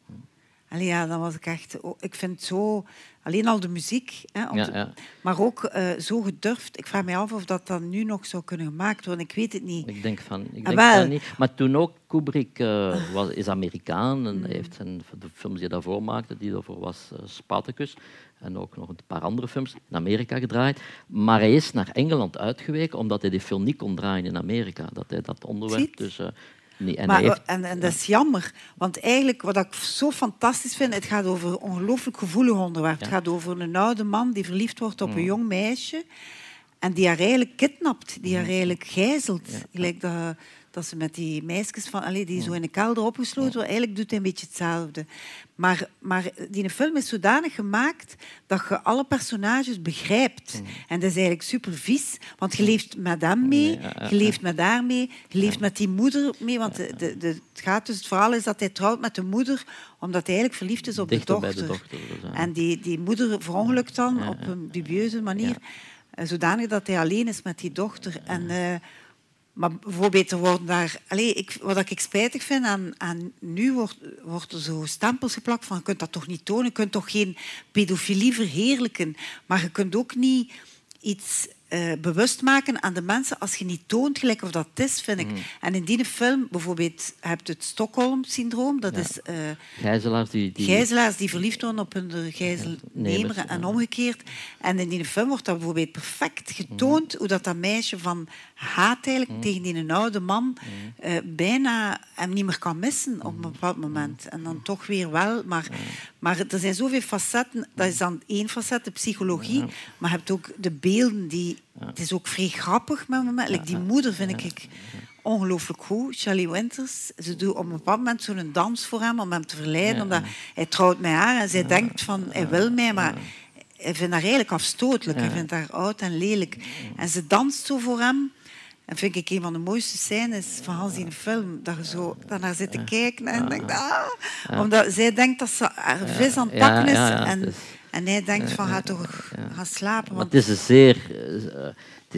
C: Allee, ja, dan was ik echt... oh, ik vind zo... Alleen al de muziek, hè,
B: Ja, ja.
C: maar ook eh, zo gedurfd. Ik vraag me af of dat dan nu nog zou kunnen gemaakt worden. Ik weet het niet.
B: Ik denk van, ik
C: Ah,
B: denk van niet. Maar toen ook, Kubrick eh, was, is Amerikaan en hij heeft zijn, de films die hij daarvoor maakte, die daarvoor was eh, Spartacus, en ook nog een paar andere films in Amerika gedraaid. Maar hij is naar Engeland uitgeweken omdat hij die film niet kon draaien in Amerika. Dat hij dat onderwerp
C: Ziet?
B: dus... en
C: maar,
B: heeft,
C: en, en dat is jammer, want eigenlijk wat ik zo fantastisch vind, het gaat over een ongelooflijk gevoelig onderwerp. Het gaat over een oude man die verliefd wordt op een
B: Mm.
C: jong meisje en die haar eigenlijk kidnapt, die
B: Mm.
C: haar eigenlijk gijzelt. Gelijk dat, dat ze met die meisjes van, allee, die zo in een kelder opgesloten worden, eigenlijk doet hij een beetje hetzelfde. Maar, maar die film is zodanig gemaakt dat je alle personages begrijpt. En dat is eigenlijk super vies, want je leeft met hem mee, je leeft met haar mee, je leeft met die moeder mee. Want de, de, de- het, gaat dus, het verhaal is dat hij trouwt met de moeder, omdat hij eigenlijk verliefd is op
B: Dichter
C: de dochter.
B: de dochter, dus.
C: En die, die moeder verongelukt dan op een dubieuze manier, eh, zodanig dat hij alleen is met die dochter. En, eh, maar bijvoorbeeld, er worden daar... Allee, ik, wat ik spijtig vind aan, aan nu, wordt, wordt er zo stempels geplakt van je kunt dat toch niet tonen, je kunt toch geen pedofilie verheerlijken, maar je kunt ook niet iets eh, bewust maken aan de mensen als je niet toont gelijk of dat is, vind ik. En in die film, bijvoorbeeld, heb je het Stockholm-syndroom, dat
B: Ja.
C: is... eh,
B: Gijzelaars die... die
C: Gijzelaars die verliefd worden op hun gijzelnemer en omgekeerd. En in die film wordt dat bijvoorbeeld perfect getoond hoe dat, dat meisje van haat eigenlijk tegen die een oude man eh, bijna hem niet meer kan missen op een bepaald moment. En dan toch weer wel. Maar, maar er zijn zoveel facetten. Dat is dan één facet, de psychologie. Maar je hebt ook de beelden die... Het is ook vrij grappig met. Like die moeder vind ik ongelooflijk goed. Shelley Winters. Ze doet op een bepaald moment zo'n dans voor hem om hem te verleiden. Omdat hij trouwt met haar en zij denkt van hij wil mij, maar hij vindt haar eigenlijk afstotelijk. Hij vindt haar oud en lelijk. En ze danst zo voor hem. En vind ik een van de mooiste scènes van Hans in de film. Dat je zo daarnaar zit te kijken en denkt, ah. Omdat zij denkt dat ze haar vis aan het pakken is. en, En hij denkt van, ga toch gaan slapen.
B: Maar
C: Want
B: het is, een zeer, eh, het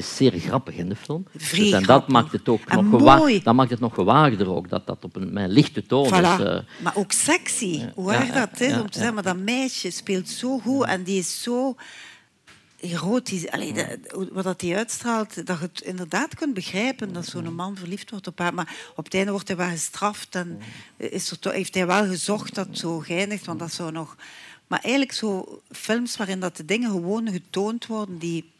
B: is zeer grappig in de film. Dus en dat maakt het ook
C: En
B: nog, gewa-
C: mooi.
B: dat maakt het nog gewaagder ook, dat dat op een een lichte toon is. Eh.
C: maar ook sexy. Hoe
B: ja,
C: dat is
B: ja,
C: om te
B: ja.
C: zeggen, maar dat meisje speelt zo goed en die is zo erotisch. Allee, dat- wat dat die uitstraalt, dat je het inderdaad kunt begrijpen dat zo'n man verliefd wordt op haar. Maar op het einde wordt hij wel gestraft en is er heeft hij wel gezocht dat het zo geëindigd, want dat zou nog... Maar eigenlijk zo films waarin dat de dingen gewoon getoond worden die,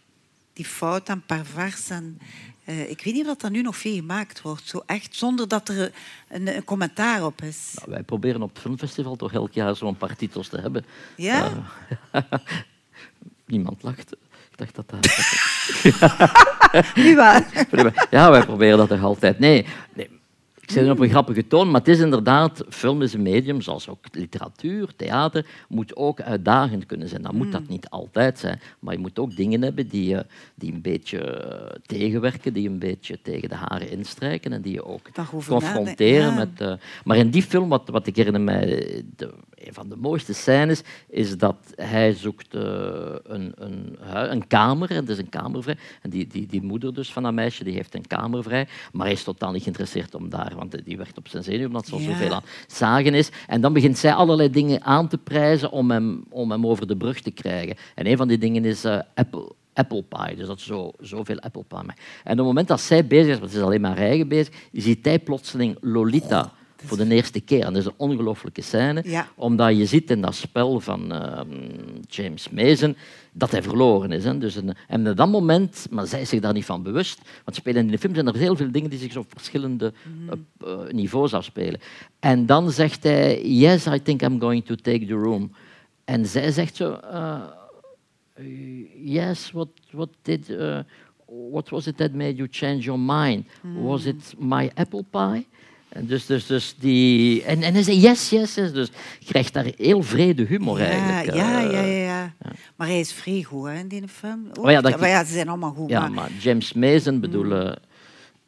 C: die fout en pervers en... eh, ik weet niet of dat nu nog veel gemaakt wordt. Zo echt, zonder dat er een, een commentaar op is.
B: Nou, wij proberen op het filmfestival toch elk jaar zo'n paar titels te hebben.
C: Ja?
B: Eh, <laughs> niemand lacht. Ik dacht dat dat... <laughs>
C: Nu wel. <laughs>
B: Ja, wij proberen dat toch altijd. Nee, nee. Ik het op een grappige toon, maar het is inderdaad, film is een medium, zoals ook literatuur, theater, moet ook uitdagend kunnen zijn. Dan moet dat niet altijd zijn, maar je moet ook dingen hebben die, je, die een beetje eh, tegenwerken, die een beetje tegen de haren instrijken en die je ook confronteren met... eh, maar in die film, wat, wat ik herinner mij, de, een van de mooiste scènes, is dat hij zoekt eh, een, een, een kamer, en is een kamer vrij, en die, die, die moeder dus van dat meisje, die heeft een kamer vrij, maar hij is totaal niet geïnteresseerd om daar, want die werkt op zijn zenuw, omdat ze al
C: Ja.
B: zoveel aan zagen is. En dan begint zij allerlei dingen aan te prijzen om hem, om hem over de brug te krijgen. En een van die dingen is eh, Apple. Apple pie, dus dat is zo, zoveel apple pie. En op het moment dat zij bezig is, want ze is alleen maar eigen bezig, ziet hij plotseling Lolita voor de eerste keer. En dat is een ongelooflijke scène,
C: Ja.
B: omdat je ziet in dat spel van ehm, James Mason dat hij verloren is. Hè. Dus een, en op dat moment, maar zij is zich daar niet van bewust, want spelen in de film zijn er heel veel dingen die zich op verschillende
C: Mhm.
B: eh, eh, niveaus afspelen. En dan zegt hij, yes, I think I'm going to take the room. En zij zegt zo, eh, yes, what, what did... uh, what was it that made you change your mind? Was it my apple pie? En dus, dus, dus die... En, en hij zei yes, yes, yes. Dus je krijgt daar heel vrede humor
C: Ja,
B: eigenlijk.
C: ja,
B: eh.
C: ja, ja, ja. Maar hij is vrij goed hè, in die film.
B: Maar ja, dat-
C: maar ja, ze zijn allemaal goed.
B: Ja,
C: maar-
B: maar James Mason, bedoel, eh,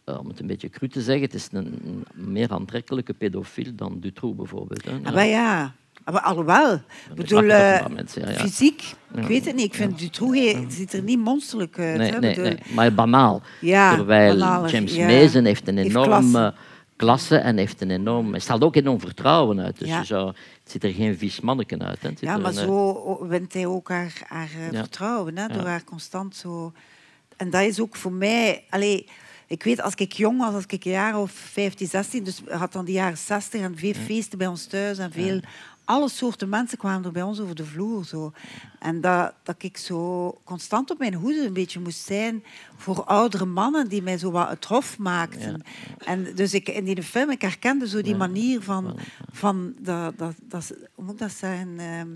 B: eh, om het een beetje cru te zeggen, het is een, meer aantrekkelijke pedofiel dan Dutroux bijvoorbeeld. Hè.
C: Ah, maar ja, maar alhoewel. Ik bedoel,
B: mensen, ja, ja.
C: fysiek,
B: Ja.
C: ik weet het niet. Ik vind Dutroux ziet er niet monsterlijk uit.
B: Nee,
C: hè,
B: nee, maar banaal.
C: Ja,
B: Terwijl James
C: ja.
B: Mason heeft een enorme.
C: Klasse
B: en heeft een enorm... Hij straalt ook enorm vertrouwen uit. Dus
C: Ja.
B: zou, het ziet er geen vies manneken uit. Hè.
C: Ja, maar
B: een, eh,
C: zo wint hij ook haar, haar eh,
B: Ja.
C: vertrouwen, hè, door haar constant zo... En dat is ook voor mij... Allee, ik weet, als ik jong was, als ik een jaar of 15, 16, dus we had dan de jaren 60 en veel feesten bij ons thuis en veel... Alle soorten mensen kwamen er bij ons over de vloer. Zo. En dat, dat ik zo constant op mijn hoede een beetje moest zijn voor oudere mannen die mij zo wat het hof maakten. En dus ik, in die film, ik herkende zo die manier van... van dat, dat, dat, hoe moet ik dat zeggen? ehm,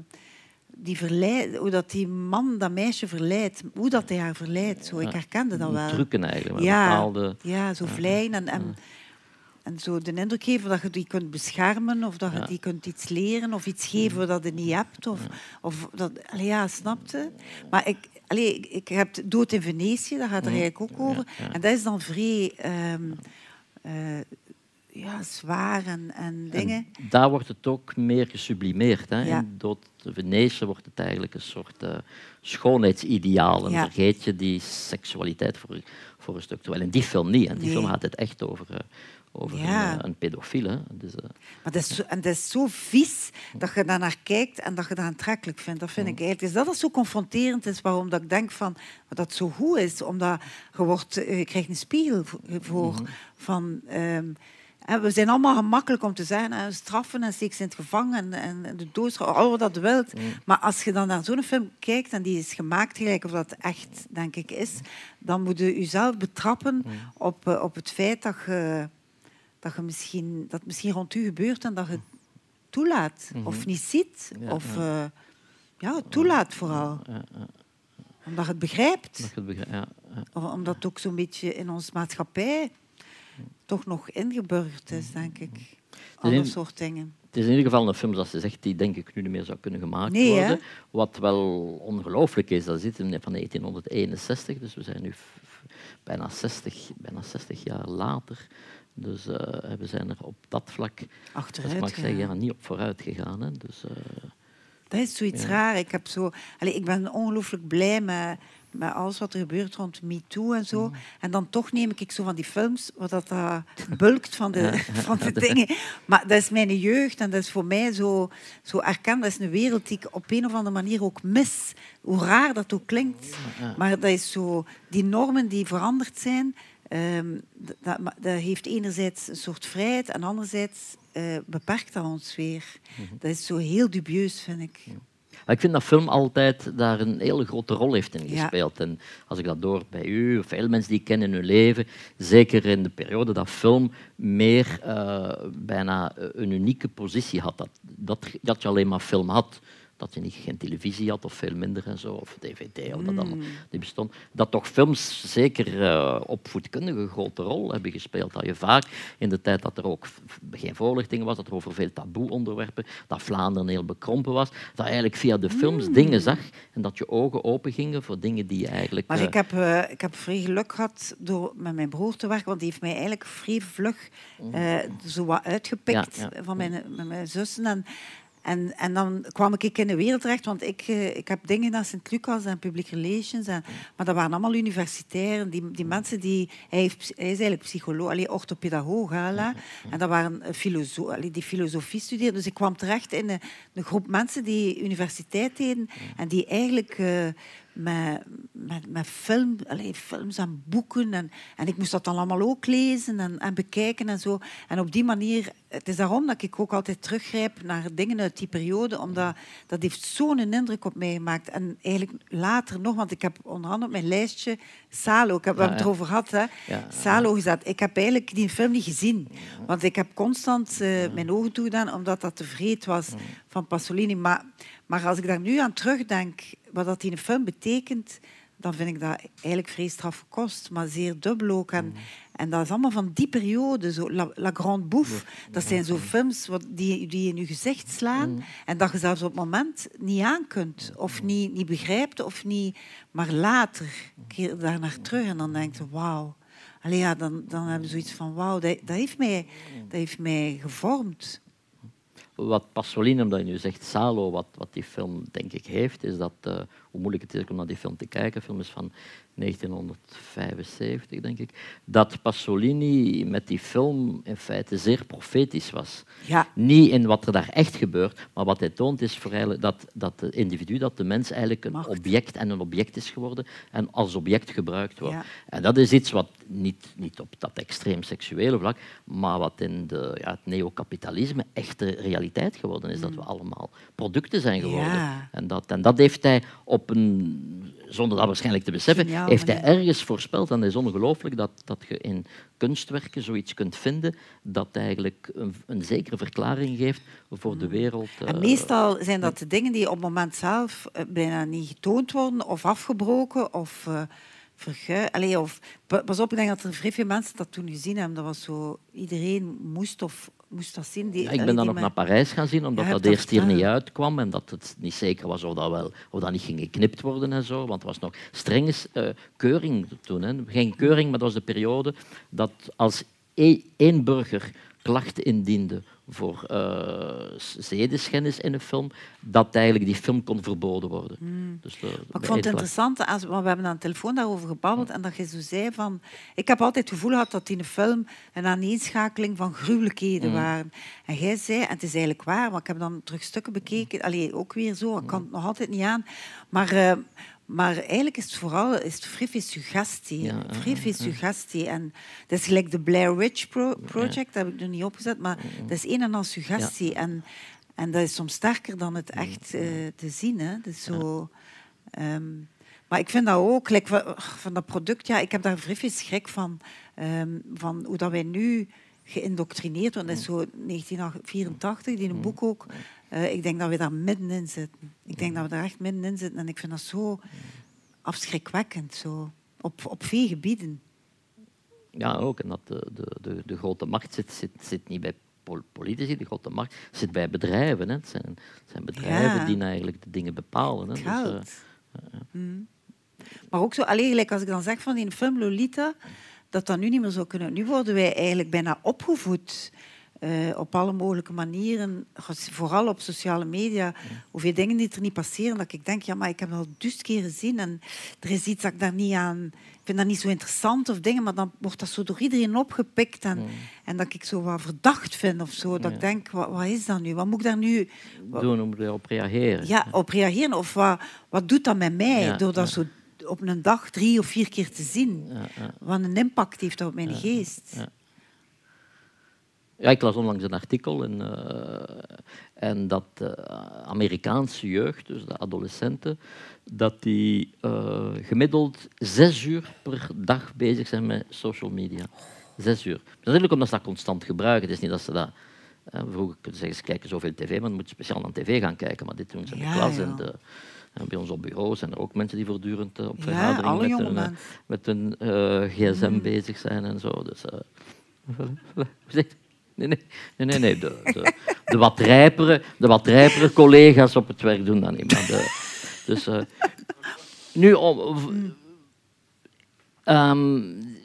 C: die verleid, hoe dat die man dat meisje verleidt, hoe dat hij haar verleidt. Zo. Ik herkende dat wel.
B: Drukken eigenlijk. met
C: Ja,
B: bepaalde...
C: ja, zo vleien en, en, en zo de indruk geven dat je die kunt beschermen of dat je
B: Ja.
C: die kunt iets leren of iets geven dat je niet hebt. Of, of dat, allee, ja, snapte. Maar ik, allee, ik, heb Dood in Venetië, daar gaat er eigenlijk ook over. En dat is dan vrij ehm, eh, ja, zwaar en, en dingen.
B: En daar wordt het ook meer gesublimeerd. Hè.
C: Ja.
B: Dood de Venetië wordt het eigenlijk een soort eh, schoonheidsideaal. En
C: Ja.
B: vergeet je die seksualiteit voor, voor een stuk. Terwijl in die film niet. En die
C: Nee.
B: film gaat het echt over, eh, over
C: Ja.
B: een, eh, een pedofiel. Hè. Dus,
C: Maar dat is, zo, en dat is zo vies dat je daar naar kijkt en dat je dat aantrekkelijk vindt. Dat vind ik eigenlijk. Dus dat is zo confronterend is waarom dat ik denk van, dat het zo goed is. Omdat je, wordt, je krijgt een spiegel voor, voor van... ehm, we zijn allemaal gemakkelijk om te zeggen, hè, straffen en steek ze in het gevangen en, en de doodstraf, al wat dat wilt. Maar als je dan naar zo'n film kijkt en die is gemaakt gelijk of dat echt, denk ik, is, dan moet je jezelf betrappen op, eh, op het feit dat je dat, je misschien, dat misschien rond u gebeurt en dat je het toelaat of niet ziet.
B: Ja,
C: of
B: ja.
C: eh, ja, het toelaat vooral.
B: ja, ja,
C: Omdat je het begrijpt.
B: dat je het begrijpt, ja, ja.
C: Of Omdat het ook zo'n beetje in onze maatschappij toch nog ingeburgerd is, denk ik. Alle
B: een-
C: soort dingen.
B: Het is in ieder geval een film, zoals ze zegt, die denk ik nu niet meer zou kunnen gemaakt
C: Nee, hè?
B: worden. Wat wel ongelooflijk is, dat zit in- van 1961, dus we zijn nu bijna 60, bijna 60 jaar later. Dus eh, we zijn er op dat vlak,
C: Achteruit
B: mag ik zeggen, ja, niet op vooruit gegaan. Hè. Dus, eh,
C: Dat is zoiets
B: Ja.
C: raar. Ik, heb zo, allee, ik ben ongelooflijk blij met, met alles wat er gebeurt rond MeToo en zo.
B: Mm.
C: En dan toch neem ik zo van die films wat dat <laughs> bulkt van de,
B: Ja. <laughs>
C: van de dingen. Maar dat is mijn jeugd en dat is voor mij zo, zo erkend. Dat is een wereld die ik op een of andere manier ook mis. Hoe raar dat ook klinkt.
B: Ja.
C: Maar dat is zo, die normen die veranderd zijn, ehm, dat, dat heeft enerzijds een soort vrijheid en anderzijds eh, beperkt dat ons weer.
B: Mhm.
C: Dat is zo heel dubieus, vind ik.
B: Maar ik vind dat film altijd daar een hele grote rol heeft in
C: Ja.
B: gespeeld. En als ik dat door bij u, of veel mensen die ik ken in hun leven, zeker in de periode dat film meer eh, bijna een unieke positie had. Dat, dat, dat je alleen maar film had. Dat je niet, geen televisie had of veel minder en zo, of dvd, of dat allemaal niet bestond. Dat toch films zeker eh, op voetkundige een grote rol hebben gespeeld. Dat je vaak in de tijd dat er ook geen voorlichting was, dat er over veel taboe-onderwerpen, dat Vlaanderen heel bekrompen was, dat je eigenlijk via de films dingen zag en dat je ogen open gingen voor dingen die je eigenlijk...
C: Maar
B: eh,
C: ik heb, eh, ik heb vrij geluk gehad door met mijn broer te werken, want die heeft mij eigenlijk vrij vlug eh, zo wat uitgepikt
B: Ja, ja.
C: van mijn, met mijn zussen. En, en, en dan kwam ik in de wereld terecht, want ik, eh, ik heb dingen naar Sint-Lucas en public relations. En, maar dat waren allemaal universitairen. Die, die mensen die... Hij, hij is eigenlijk psycholoog, allee, orthopedagoog. hè. En dat waren eh, filosoof, allee, die filosofie studeerden. Dus ik kwam terecht in een, een groep mensen die universiteit deden en die eigenlijk... eh, met, met, met film, allee, films en boeken. En, en ik moest dat dan allemaal ook lezen en, en bekijken en zo. En op die manier, het is daarom dat ik ook altijd teruggrijp naar dingen uit die periode, omdat dat heeft zo'n indruk op mij gemaakt. En eigenlijk later nog, want ik heb onder andere op mijn lijstje Salo, ik heb, we
B: Ja,
C: hebben het erover gehad, hè?
B: Ja.
C: Salo gezet. Ik heb eigenlijk die film niet gezien, want ik heb constant eh, mijn ogen toegedaan, omdat dat te vreed was van Pasolini. Maar, maar als ik daar nu aan terugdenk, wat dat in een film betekent, dan vind ik dat eigenlijk vrij straffe kost, maar zeer dubbel ook. En, en dat is allemaal van die periode, zo La, La Grande Bouffe. Dat zijn zo films wat, die, die in je gezicht slaan en dat je zelfs op het moment niet aan kunt, of niet, niet begrijpt, of niet... Maar later keer je daar naar terug en dan denk je, wauw. Allee, ja, dan, dan hebben we zoiets van, wauw, dat, dat, heeft mij, dat heeft mij gevormd.
B: Wat Pasolini, omdat je nu zegt Salo, wat, wat die film denk ik heeft, is dat, eh, hoe moeilijk het is om naar die film te kijken, de film is van 1975 denk ik, dat Pasolini met die film in feite zeer profetisch was.
C: Ja.
B: Niet in wat er daar echt gebeurt, maar wat hij toont is voor dat, dat de individu, dat de mens eigenlijk een object en een object is geworden en als object gebruikt wordt.
C: Ja.
B: En dat is iets wat niet, niet op dat extreem seksuele vlak, maar wat in de, ja, het neocapitalisme echte realiteit geworden is. Dat we allemaal producten zijn geworden.
C: Ja.
B: En, dat, en dat heeft hij op een, zonder dat waarschijnlijk te beseffen,
C: Geniaal
B: heeft hij ergens voorspeld. En dat is ongelooflijk dat, dat je in kunstwerken zoiets kunt vinden dat eigenlijk een, een zekere verklaring geeft voor de wereld.
C: En
B: eh,
C: meestal zijn dat de dingen die op het moment zelf eh, bijna niet getoond worden of afgebroken of uh, Allee, of pa- Pas op, ik denk dat er vrij veel mensen dat toen gezien hebben. Dat was zo, iedereen moest of moest dat zien. Die,
B: Ja, ik ben dan ook naar Parijs gaan zien, omdat
C: Ja,
B: dat eerst hier niet uitkwam en dat het niet zeker was of dat, wel, of dat niet ging geknipt worden en zo. Want er was nog strenge eh, keuring toen. Hè. Geen keuring, maar dat was de periode dat als e- één burger klachten indiende voor eh, zedeschennis in een film, dat eigenlijk die film kon verboden worden. Dus, eh,
C: Maar ik vond het
B: klacht.
C: interessant, als, want we hebben aan de telefoon daarover gebabbeld en dat je zo zei van... Ik heb altijd het gevoel gehad dat in de film een aaneenschakeling van gruwelijkheden
B: Mm.
C: waren. En jij zei, en het is eigenlijk waar, want ik heb dan terug stukken bekeken, allee, ook weer zo, ik kan het nog altijd niet aan. Maar, eh, maar eigenlijk is het vooral is het veel suggestie.
B: Ja,
C: vrij veel suggestie. En dat is gelijk de Blair Witch Pro- Project, dat heb ik nog niet opgezet, maar dat is een en al suggestie. En, en dat is soms sterker dan het echt eh, te zien. Hè. Is zo... Ehm, maar ik vind dat ook, like, van, dat product, ja, ik heb daar vrij schrik van, ehm, van hoe dat wij nu geïndoctrineerd worden. Dat is zo 1984, die een boek ook. Eh, ik denk dat we daar middenin zitten. Ik denk dat we daar echt middenin zitten en ik vind dat zo afschrikwekkend, zo. Op, op veel gebieden.
B: Ja, ook. En dat de, de, de, de grote macht zit, zit, zit niet bij pol- politici, de grote macht zit bij bedrijven. Hè. Het, zijn, het zijn bedrijven
C: Ja.
B: die nou eigenlijk de dingen bepalen. Hè. Dus, eh.
C: Mm. Maar ook zo, alleen gelijk als ik dan zeg van die film Lolita, dat dat nu niet meer zou kunnen. Nu worden wij eigenlijk bijna opgevoed eh, op alle mogelijke manieren, vooral op sociale media, hoeveel dingen die er niet passeren, dat ik denk, ja, maar ik heb al dus keren gezien en er is iets dat ik daar niet aan... Ik vind dat niet zo interessant of dingen, maar dan wordt dat zo door iedereen opgepikt en, en dat ik zo wat verdacht vind of zo. Dat ik denk, wat, wat is dat nu? Wat moet ik daar nu... wat-
B: Doen om erop reageren.
C: ja, op reageren. Of wat, wat doet dat met mij door dat zo op een dag drie of vier keer te zien? Wat een impact heeft dat op mijn geest?
B: Ja. Ik las onlangs een artikel en, eh, en dat de Amerikaanse jeugd, dus de adolescenten, dat die eh, gemiddeld zes uur per dag bezig zijn met social media. Zes uur. Natuurlijk omdat ze dat constant gebruiken. Het is niet dat ze dat... eh, vroeger kunnen ze zeggen, ze kijken zoveel tv, maar dan moet je speciaal naar tv gaan kijken. Maar dit doen ze in de
C: Ja,
B: klas.
C: ja.
B: En de, en bij ons op bureau zijn er ook mensen die voortdurend eh, op
C: Ja, alle
B: met hun, eh,
C: mensen.
B: met hun eh, gsm
C: Mm.
B: bezig zijn en zo. Dus, eh? <laughs> Nee, nee, nee. De, de, de, wat rijpere, de wat rijpere collega's op het werk doen dat niet. Maar de, dus, eh, nu, ehm,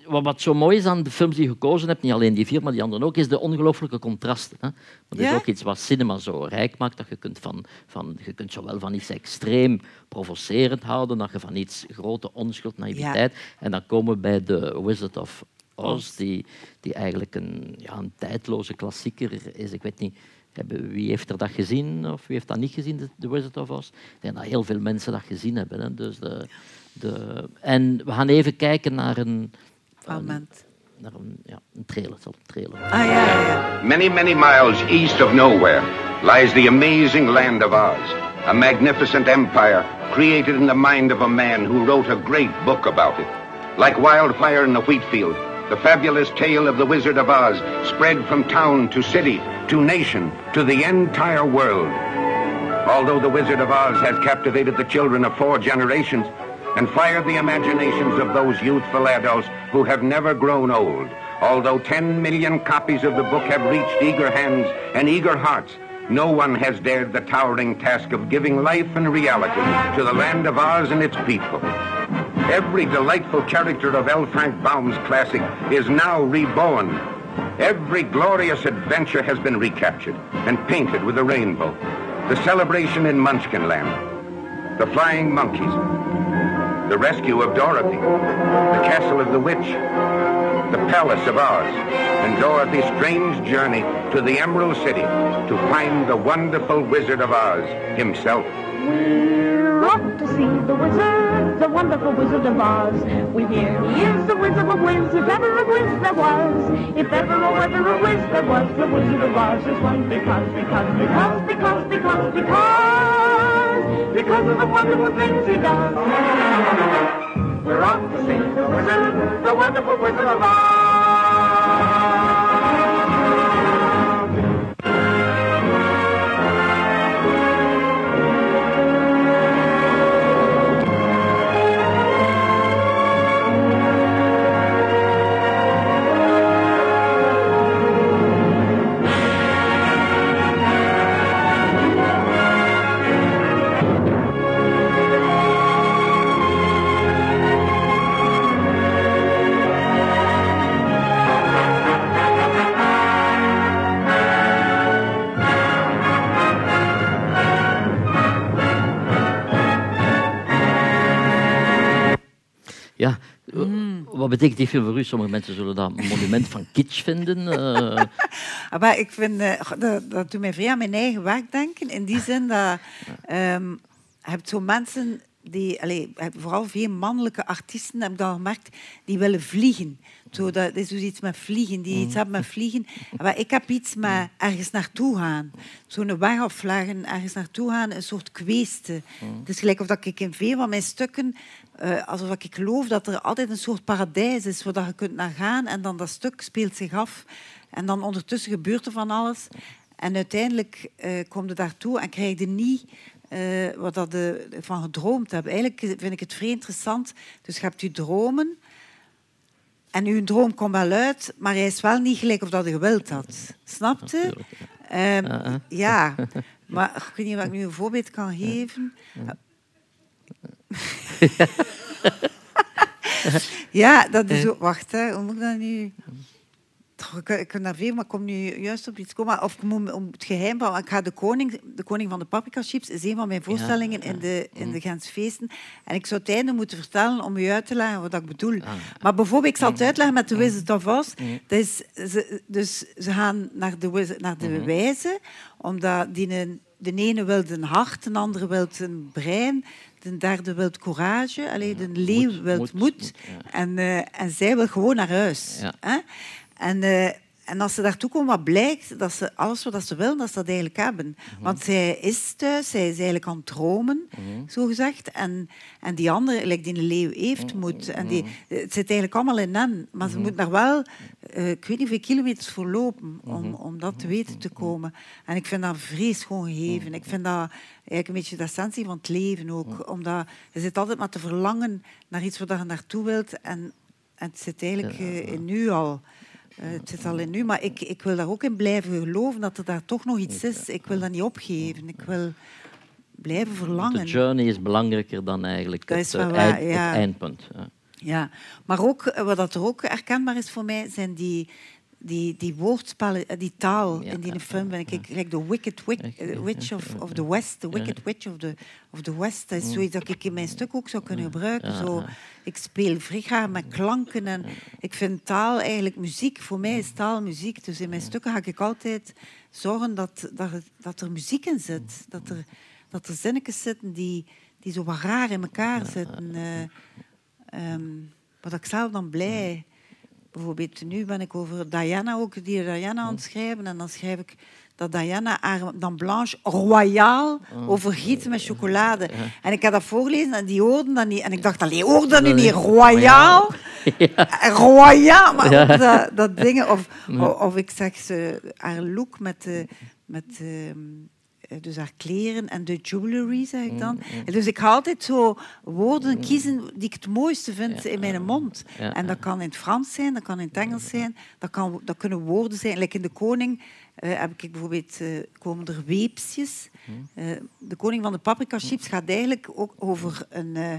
B: wat, zo mooi is aan de films die je gekozen hebt, niet alleen die vier, maar die anderen ook, is de ongelooflijke contrasten. Hè? Dat is
C: Ja?
B: ook iets wat cinema zo rijk maakt, dat je kunt, van, van, je kunt zowel van iets extreem provocerend houden, dat je van iets grote onschuld, naïviteit. En dan komen we bij The Wizard of Oz, die, die eigenlijk een, ja, een tijdloze klassieker is. Ik weet niet, hebben, wie heeft er dat gezien of wie heeft dat niet gezien, The- Wizard of Oz? Ik denk dat heel veel mensen dat gezien hebben. Hè? Dus de, de, en we gaan even kijken naar een,
C: Fragment.
B: naar een, ja, een trailer. Zal een trailer
C: Ah, ja, ja, ja.
J: Many, many miles east of nowhere lies the amazing land of Oz, a magnificent empire created in the mind of a man who wrote a great book about it. Like wildfire in the wheat field, the fabulous tale of the Wizard of Oz spread from town to city, to nation, to the entire world. Although the Wizard of Oz has captivated the children of four generations and fired the imaginations of those youthful adults who have never grown old, although 10 million copies of the book have reached eager hands and eager hearts, no one has dared the towering task of giving life and reality to the land of Oz and its people. Every delightful character of L. Frank Baum's classic is now reborn. Every glorious adventure has been recaptured and painted with a rainbow. The celebration in Munchkinland, the flying monkeys, the rescue of Dorothy, the castle of the witch, the palace of Oz, and Dorothy's strange journey to the Emerald City to find the wonderful Wizard of Oz himself.
M: We're off to see the wizard, the wonderful Wizard of Oz. We hear he is the Wizard of Wiz, if ever a Wiz there was. If ever or ever a Wiz there was, the Wizard of Oz is one because, because, because, because, because, because, because of the wonderful things he does. We're off to see the wizard, the wonderful Wizard of Oz.
B: Betekent die film voor u? Sommige mensen zullen dat een monument van kitsch vinden. eh. <laughs>
C: Ah, Maar ik vind, eh, dat, dat doet mij vrij aan mijn eigen werk denken. In die zin dat je hebt zo mensen die, hebt vooral veel mannelijke artiesten, heb ik dat gemerkt, die willen vliegen. Zo, dat is dus iets met vliegen, die iets hebben met vliegen. Maar ik heb iets met ergens naartoe gaan. Zo'n weg afleggen, ergens naartoe gaan, een soort kweesten. Het is gelijk of dat ik in veel van mijn stukken, eh, alsof ik geloof dat er altijd een soort paradijs is waar je kunt naar gaan en dan dat stuk speelt zich af. En dan ondertussen gebeurt er van alles. En uiteindelijk eh kom je daartoe en krijg je niet eh, wat dat de, van gedroomd hebt. Eigenlijk vind ik het vrij interessant. Dus je hebt je dromen. En uw droom komt wel uit, maar hij is wel niet gelijk of dat je gewild had. Snap je? Ehm,
B: Ah, ah.
C: ja, maar ik weet niet wat ik nu een voorbeeld kan geven. <laughs> Ja, dat is ook... Wacht, hè, hoe moet ik dat nu... Ik, ik kan daar veel, maar ik kom nu juist op iets komen. Of ik moet om het geheim van... Ik ga de koning, de koning van de paprika chips is een van mijn voorstellingen in de, in de Gentse feesten. En ik zou het einde moeten vertellen om u uit te leggen wat ik bedoel. Maar bijvoorbeeld, ik zal het uitleggen met de Wizard of Oz. Dat is, ze, dus ze gaan naar de, naar de wijze, omdat die de ene wil een hart, de andere wil een brein, de derde wil courage, alleen de leeuw wil moed,
B: moed,
C: en, eh, en zij wil gewoon naar huis. Hè? En, eh, en als ze daartoe komen, wat blijkt, dat ze alles wat ze willen, dat ze dat eigenlijk hebben. Want zij is thuis, zij is eigenlijk aan het dromen, zo gezegd. En, en die andere, like die leeuw, heeft moed. En die, het zit eigenlijk allemaal in hen. Maar ze moet daar wel, eh, ik weet niet hoeveel kilometers voor lopen om, om dat te weten te komen. En ik vind dat vrees gewoon gegeven. Ik vind dat eigenlijk een beetje de essentie van het leven ook. Omdat je zit altijd maar te verlangen naar iets waar je naartoe wilt. En, en het zit eigenlijk eh, in nu al. Eh, het zit al in nu, maar ik, ik wil daar ook in blijven geloven dat er daar toch nog iets is. Ik wil dat niet opgeven. Ik wil blijven verlangen.
B: De journey is belangrijker dan eigenlijk het, eh,
C: waar,
B: eind-
C: ja.
B: het eindpunt. Ja.
C: Ja, maar ook eh, wat dat er ook herkenbaar is voor mij, zijn die, die, die woordspellen, eh, die taal in die film. Ben ik, ik like the Wicked Witch, eh, of, of the West, the Wicked Witch of the, of the West. Dat is zoiets dat ik in mijn stuk ook zou kunnen gebruiken.
B: Ja,
C: Zo,
B: ja.
C: ik speel vrij graag met klanken en ik vind taal eigenlijk muziek. Voor mij is taal muziek. Dus in mijn stukken ga ik altijd zorgen dat, dat, dat er muziek in zit. Dat er, dat er zinnetjes zitten die, die zo wat raar in elkaar zitten. eh, Ehm wat ik zelf dan blij. Bijvoorbeeld nu ben ik over Diana ook, die Diana aan het schrijven. En dan schrijf ik dat Diana haar dan Blanche royaal overgiet met chocolade. En ik heb dat voorgelezen en die hoorden dat niet. En ik dacht, allee, hoor dat nu niet? Royaal? Royaal? <laughs> Maar
B: Ja.
C: ook dat, dat dingen. Of, of, ik zeg ze, haar look met, de, met ehm, eh, dus haar kleren en de jewelry, zeg ik dan. En Dus ik ga altijd zo woorden kiezen die ik het mooiste vind in mijn mond.
B: Ja,
C: En dat kan in het Frans zijn, dat kan in het Engels zijn, dat, kan, dat kunnen woorden zijn. Like in De Koning eh, heb ik bijvoorbeeld, eh, komen er weepsjes. Eh, de Koning van de Paprika Chips gaat eigenlijk ook over een, eh,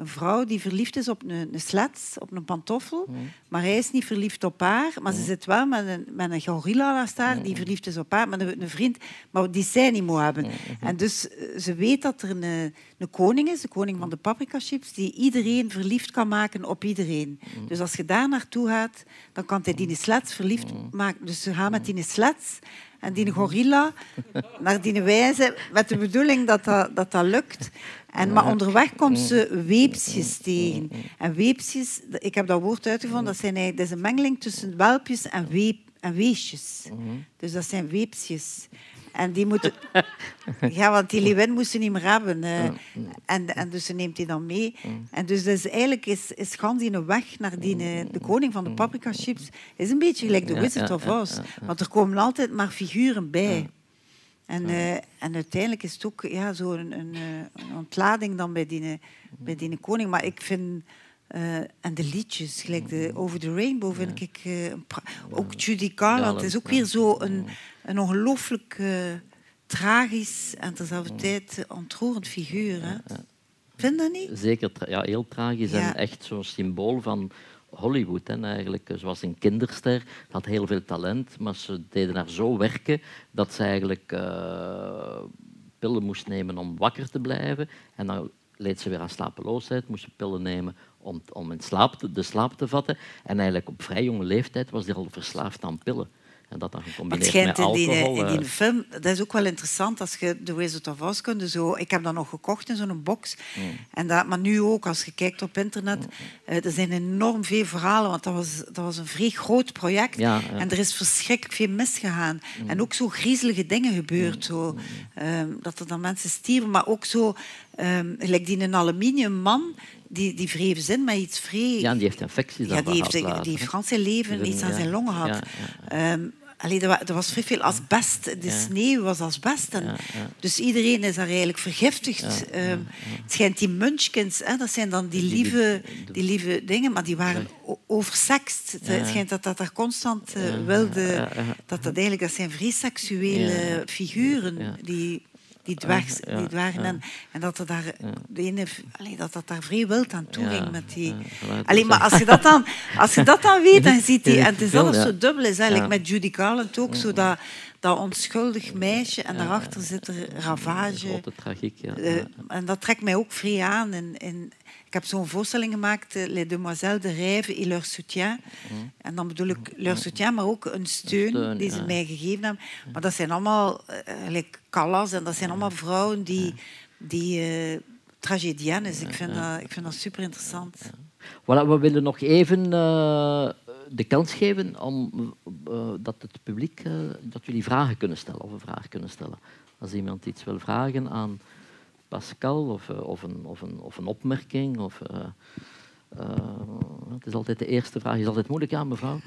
C: een vrouw die verliefd is op een, een op een pantoffel. Maar hij is niet verliefd op haar, maar ze zit wel met een, met een gorilla naast haar die verliefd is op haar, met een, een vriend, maar die zij niet moet hebben. En dus eh, ze weet dat er een, een koning is, de koning van de paprika chips, die iedereen verliefd kan maken op iedereen. Dus als je daar naartoe gaat, dan kan hij die sleds verliefd maken. Dus ze gaan met die sleds en die gorilla naar die wijze met de bedoeling dat dat, dat, dat lukt. En, maar onderweg komt ze weepsjes tegen. En weepsjes, ik heb dat woord uitgevonden, dat, zijn dat is een mengeling tussen welpjes en, weep, en weesjes. Dus dat zijn weepsjes. En die moeten... <laughs> Ja, want die Lewin moest ze niet meer hebben. eh. en, en dus ze neemt die dan mee. En dus, dus eigenlijk is, is gans die weg naar die, eh, de koning van de paprika chips is een beetje gelijk de Wizard of Oz. Want er komen altijd maar figuren bij. En, eh, en uiteindelijk is het ook ja, zo een, een, een ontlading dan bij die, bij die koning. Maar ik vind... en de liedjes, gelijk de Over the Rainbow, vind ik... pra- ook Judy Garland is ook weer zo een, een ongelooflijk eh, tragisch en terzelfde tijd eh, ontroerend figuur. Hè? Vind je dat niet?
B: Zeker, ja, heel tragisch en echt zo'n symbool van Hollywood. Hè, eigenlijk. Ze was een kinderster, had heel veel talent, maar ze deden haar zo werken dat ze eigenlijk eh, pillen moest nemen om wakker te blijven. En dan leed ze weer aan slapeloosheid, moest ze pillen nemen om, om in slaap te, de slaap te vatten. En eigenlijk op vrij jonge leeftijd was hij al verslaafd aan pillen. En dat dan gecombineerd
C: schijnt
B: met
C: in die,
B: alcohol.
C: in die
B: eh,
C: film, dat is ook wel interessant als je The Wizard of Oz kunt. Zo, ik heb dat nog gekocht in zo'n box. En dat, maar nu ook, als je kijkt op internet, eh, er zijn enorm veel verhalen, want dat was, dat was een vrij groot project.
B: Ja, ja.
C: En er is verschrikkelijk veel misgegaan. En ook zo griezelige dingen gebeurd. Zo, ehm, dat er dan mensen stierven, maar ook zo, ehm gelijk die een aluminium man, die, die wreef zin met iets vrij...
B: ja, die heeft infecties
C: Ja, die heeft, die heeft zijn leven
B: Dus,
C: iets aan zijn longen gehad.
B: ja,
C: Ehm, wa- er was vrij veel asbest. De
B: Ja.
C: sneeuw was asbest. En
B: Ja, ja.
C: Dus iedereen is daar eigenlijk vergiftigd. Ehm, Het schijnt die munchkins, hè, dat zijn dan die lieve, die lieve dingen, maar die waren oversext. Het schijnt dat dat daar constant eh, wilde... Dat, dat, eigenlijk, dat zijn vrij seksuele figuren die, die, dwergs,
B: ja,
C: die dwergen. En, en dat, er daar, de ene, allee, dat dat daar vrij wild aan toe ging met die...
B: ja, voilà,
C: Allee,
B: dat
C: maar als je dat dan, als je dat dan <laughs> weet, dan ziet hij... En het is alles zo dubbel is, eigenlijk met Judy Garland ook, zo dat, dat onschuldig meisje en daarachter zit er ravage.
B: Grote tragiek, ja.
C: Eh,
B: ja.
C: en dat trekt mij ook vrij aan. En, en ik heb zo'n voorstelling gemaakt, eh, Les Demoiselles de Rêve et leur soutien. En dan bedoel ik leur soutien, maar ook een steun,
B: steun,
C: die ze
B: ja.
C: mij gegeven hebben. Maar dat zijn allemaal eh, eigenlijk Callas en dat zijn allemaal vrouwen die, die eh tragediennes. Ik vind, dat, ik vind dat super interessant.
B: Voilà, we willen nog even de kans geven om dat het publiek dat jullie vragen kunnen stellen of een vraag kunnen stellen. Als iemand iets wil vragen aan Pascal of, eh, of, een, of, een, of een opmerking. Of, eh, eh, het is altijd de eerste vraag, is altijd moeilijk, ja, mevrouw?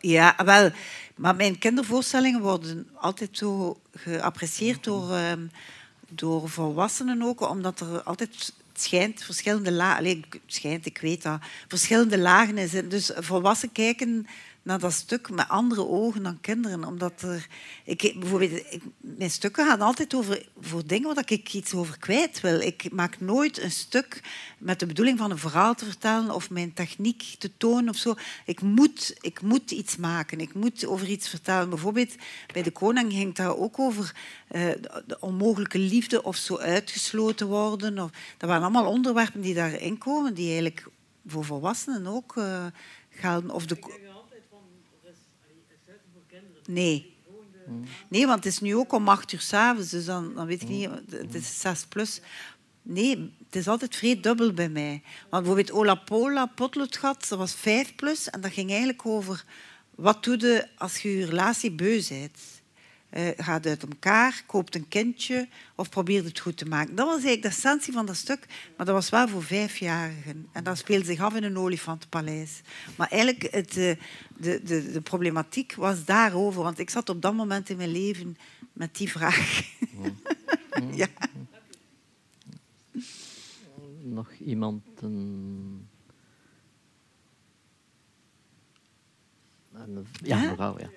C: Ja, wel. Maar mijn kindervoorstellingen worden altijd zo geapprecieerd door, ehm, door volwassenen ook, omdat er altijd het schijnt verschillende lagen... Het schijnt, ik weet dat. Verschillende lagen is. Dus volwassenen kijken naar dat stuk met andere ogen dan kinderen. Omdat er... Ik, bijvoorbeeld, mijn stukken gaan altijd over voor dingen waar ik iets over kwijt wil. Ik maak nooit een stuk met de bedoeling van een verhaal te vertellen of mijn techniek te tonen of zo. Ik moet, ik moet iets maken. Ik moet over iets vertellen. Bijvoorbeeld bij de koning ging het daar ook over eh, de- de onmogelijke liefde of zo uitgesloten worden. Of, dat waren allemaal onderwerpen die daarin komen, die eigenlijk voor volwassenen ook eh, gelden. Of de, Nee. Nee, want het is nu ook om acht uur s'avonds, dus dan, dan weet ik niet, het is zes plus. Nee, het is altijd vrij dubbel bij mij. Want bijvoorbeeld Ola Pola, Potloodgat, dat was vijf plus. En dat ging eigenlijk over wat doe je als je je relatie beu bent. Eh, gaat uit elkaar, koopt een kindje of probeert het goed te maken. Dat was eigenlijk de essentie van dat stuk, maar dat was wel voor vijfjarigen. En dat speelde zich af in een olifantenpaleis. Maar eigenlijk, het, eh, de, de, de problematiek was daarover, want ik zat op dat moment in mijn leven met die vraag. <laughs> ja.
B: Nog iemand een... Ja? mevrouw, ja.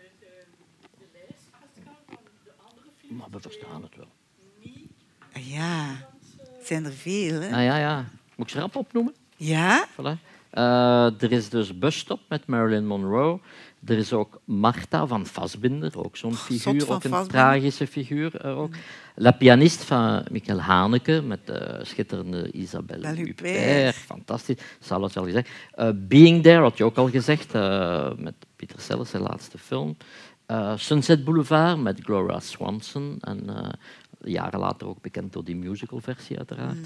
B: Maar we verstaan het wel.
C: Ja, het zijn er veel. Hè?
B: Ah ja, ja. Moet ik ze rap opnoemen?
C: Ja?
B: Voilà. Eh, er is dus Busstop met Marilyn Monroe. Er is ook Martha van Fassbinder, ook zo'n figuur, ook een
C: Fassbinder.
B: tragische figuur. eh, ook. La pianiste van Michael Haneke met de schitterende Isabelle
C: Belle
B: Huppert. Fantastisch, je al gezegd. Eh, Being There had je ook al gezegd, eh, met Pieter Sellers, zijn laatste film. Eh, Sunset Boulevard met Gloria Swanson. En eh, jaren later ook bekend door die musicalversie uiteraard.
C: Mm.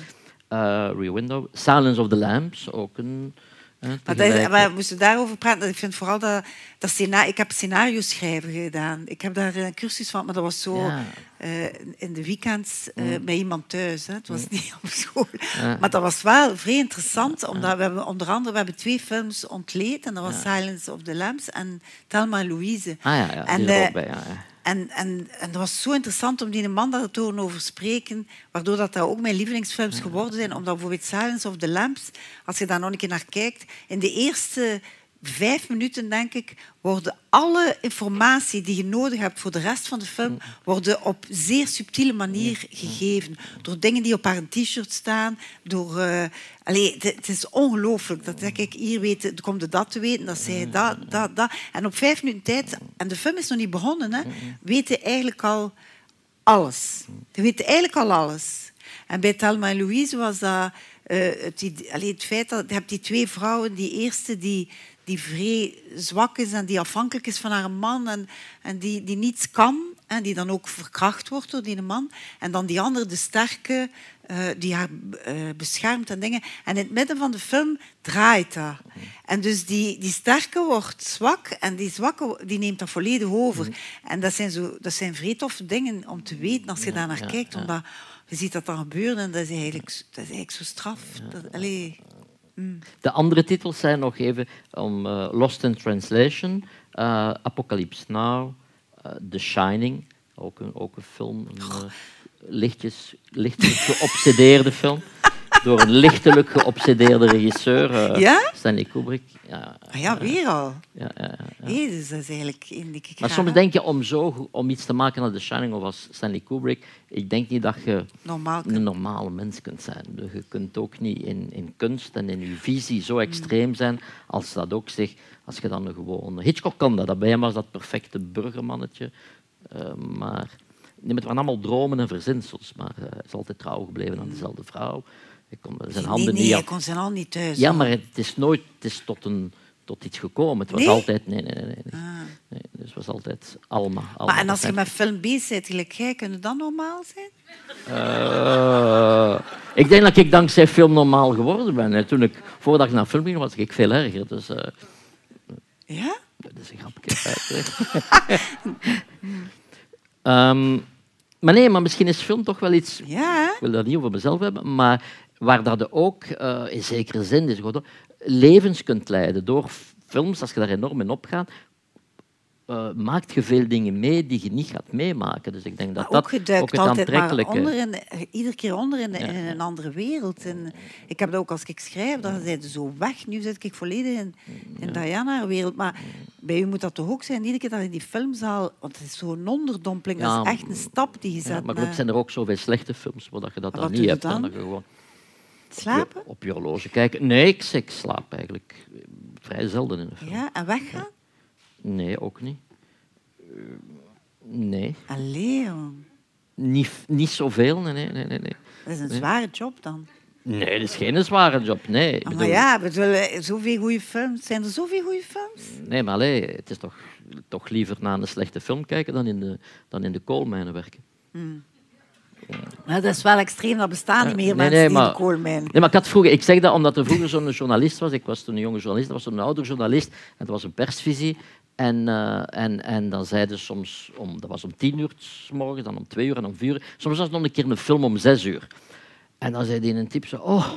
B: Eh, Rear Window. Silence of the Lambs, ook een...
C: Maar, dat,
B: tegelijk-
C: maar we moesten daarover praten. Ik vind vooral dat, dat ik heb scenario schrijven gedaan. Ik heb daar een cursus van, maar dat was zo
B: Ja.
C: eh, in de weekends bij iemand thuis. Hè. Het was niet <laughs> op school. Maar dat was wel vrij interessant, omdat we hebben onder andere we hebben twee films ontleed. En dat was Silence of the Lambs en Thelma en Louise.
B: Ah ja, ja
C: En,
B: die
C: eh,
B: bij.
C: En, en, en dat was zo interessant om die man daar te horen over spreken, waardoor dat, dat ook mijn lievelingsfilms geworden zijn. Omdat bijvoorbeeld Silence of the Lambs, als je daar nog een keer naar kijkt, in de eerste vijf minuten, denk ik, worden alle informatie die je nodig hebt voor de rest van de film, worden op zeer subtiele manier gegeven. Door dingen die op haar t-shirt staan, door... allee, het, is ongelooflijk. Dat zeg ik, hier weet, komt dat te weten, dat zij dat, dat, dat. En op vijf minuten tijd, en de film is nog niet begonnen, hè, weten eigenlijk al alles. Ze weten eigenlijk al alles. En bij Thelma en Louise was dat eh, het, allee, het feit dat je hebt die twee vrouwen, die eerste die, die vrij zwak is en die afhankelijk is van haar man en, en die, die niets kan en die dan ook verkracht wordt door die man. En dan die andere, de sterke, eh, die haar eh, beschermt en dingen. En in het midden van de film draait dat. En dus die, die sterke wordt zwak en die zwakke die neemt dat volledig over. En dat zijn, zo, dat zijn vrij toffe dingen om te weten als je daar naar kijkt. Omdat je ziet dat dan gebeuren en dat is eigenlijk, dat is eigenlijk zo straf. Dat, allee.
B: De andere titels zijn nog even om eh, Lost in Translation, eh, Apocalypse Now, eh, The Shining, ook een, ook een film, een lichtjes, lichtjes geobsedeerde film. <laughs> door een lichtelijk geobsedeerde regisseur, eh,
C: Ja?
B: Stanley Kubrick. Ja,
C: Ah ja, weer al.
B: ja, ja, ja.
C: Dus dat is eigenlijk een die
B: Maar soms denk je om, zo, om iets te maken als The Shining of als Stanley Kubrick, ik denk niet dat je
C: Normaal
B: een normale mens kunt zijn. Je kunt ook niet in, in kunst en in je visie zo extreem zijn als dat ook zegt. Als je dan een gewone... Hitchcock kan dat, dat bij hem was dat perfecte burgermannetje. Eh, maar nee, het waren allemaal dromen en verzinsels. Maar eh, hij is altijd trouw gebleven aan dezelfde vrouw. Hij kon zijn handen
C: nee, nee,
B: niet
C: hij kon zijn hand niet thuis.
B: Ja, maar het is nooit het is tot, een, tot iets gekomen. Het was
C: Nee?
B: altijd... Nee, nee, nee. nee, nee.
C: Ah.
B: Nee, dus het was altijd Alma. Alma
C: Maar en als je met film bezig bent, gelijk jij, kun je dan normaal zijn?
B: Eh, ik denk dat ik dankzij film normaal geworden ben. Toen ik, voordat ik naar film ging, was ik veel erger. Dus, eh,
C: Ja?
B: dat is een grapje. <laughs> Ehm, maar nee, maar misschien is film toch wel iets...
C: Ja,
B: Ik wil dat niet over mezelf hebben, maar waar dat je ook eh, in zekere zin is, levens kunt leiden door films, als je daar enorm in opgaat, eh, maakt je veel dingen mee die je niet gaat meemaken. Dus ik denk dat dat
C: ook
B: ook het aantrekkelijke...
C: onder in, de- iedere keer onder in, de- in een andere wereld. En ik heb dat ook als ik schrijf, dan zijn ze zo weg. Nu zit ik volledig in, in Diana-wereld. Maar bij u moet dat toch ook zijn, iedere keer dat je in die filmzaal... Want het is zo'n onderdompeling, dat
B: Ja,
C: is echt een stap die je
B: Ja,
C: zet.
B: maar
C: met-
B: goed, zijn er ook zoveel slechte films waar dat je dat dan niet hebt. en
C: dan?
B: gewoon
C: Slapen?
B: op je horloge kijken. Nee, ik, ik slaap eigenlijk vrij zelden in een film.
C: Ja, en weggaan?
B: Nee, ook niet. Eh, nee,
C: Allee,
B: niet, niet zoveel. Nee, nee, nee, nee.
C: Dat is een
B: Nee.
C: zware job dan.
B: Nee, dat is geen zware job. Nee,
C: Ah,
B: bedoel-
C: maar ja, bedoel, eh, zoveel goede films. Zijn er zoveel goede films?
B: Nee, maar allee, het is toch, toch liever naar een slechte film kijken dan in de, dan in de koolmijnen werken.
C: Maar dat is wel extreem, dat bestaan niet meer
B: Nee,
C: mensen
B: nee,
C: die in
B: maar-
C: de koolmijn.
B: Nee, maar ik had vroeger, ik zeg dat omdat er vroeger zo'n journalist was. Ik was toen een jonge journalist, er was zo'n oude journalist en het was een persvisie. En, eh, en, en dan zeiden ze soms, om, dat was om tien uur s dan om twee uur en om vier uur. Soms was het nog een keer een film om zes uur. En dan zei die een tip zo, oh,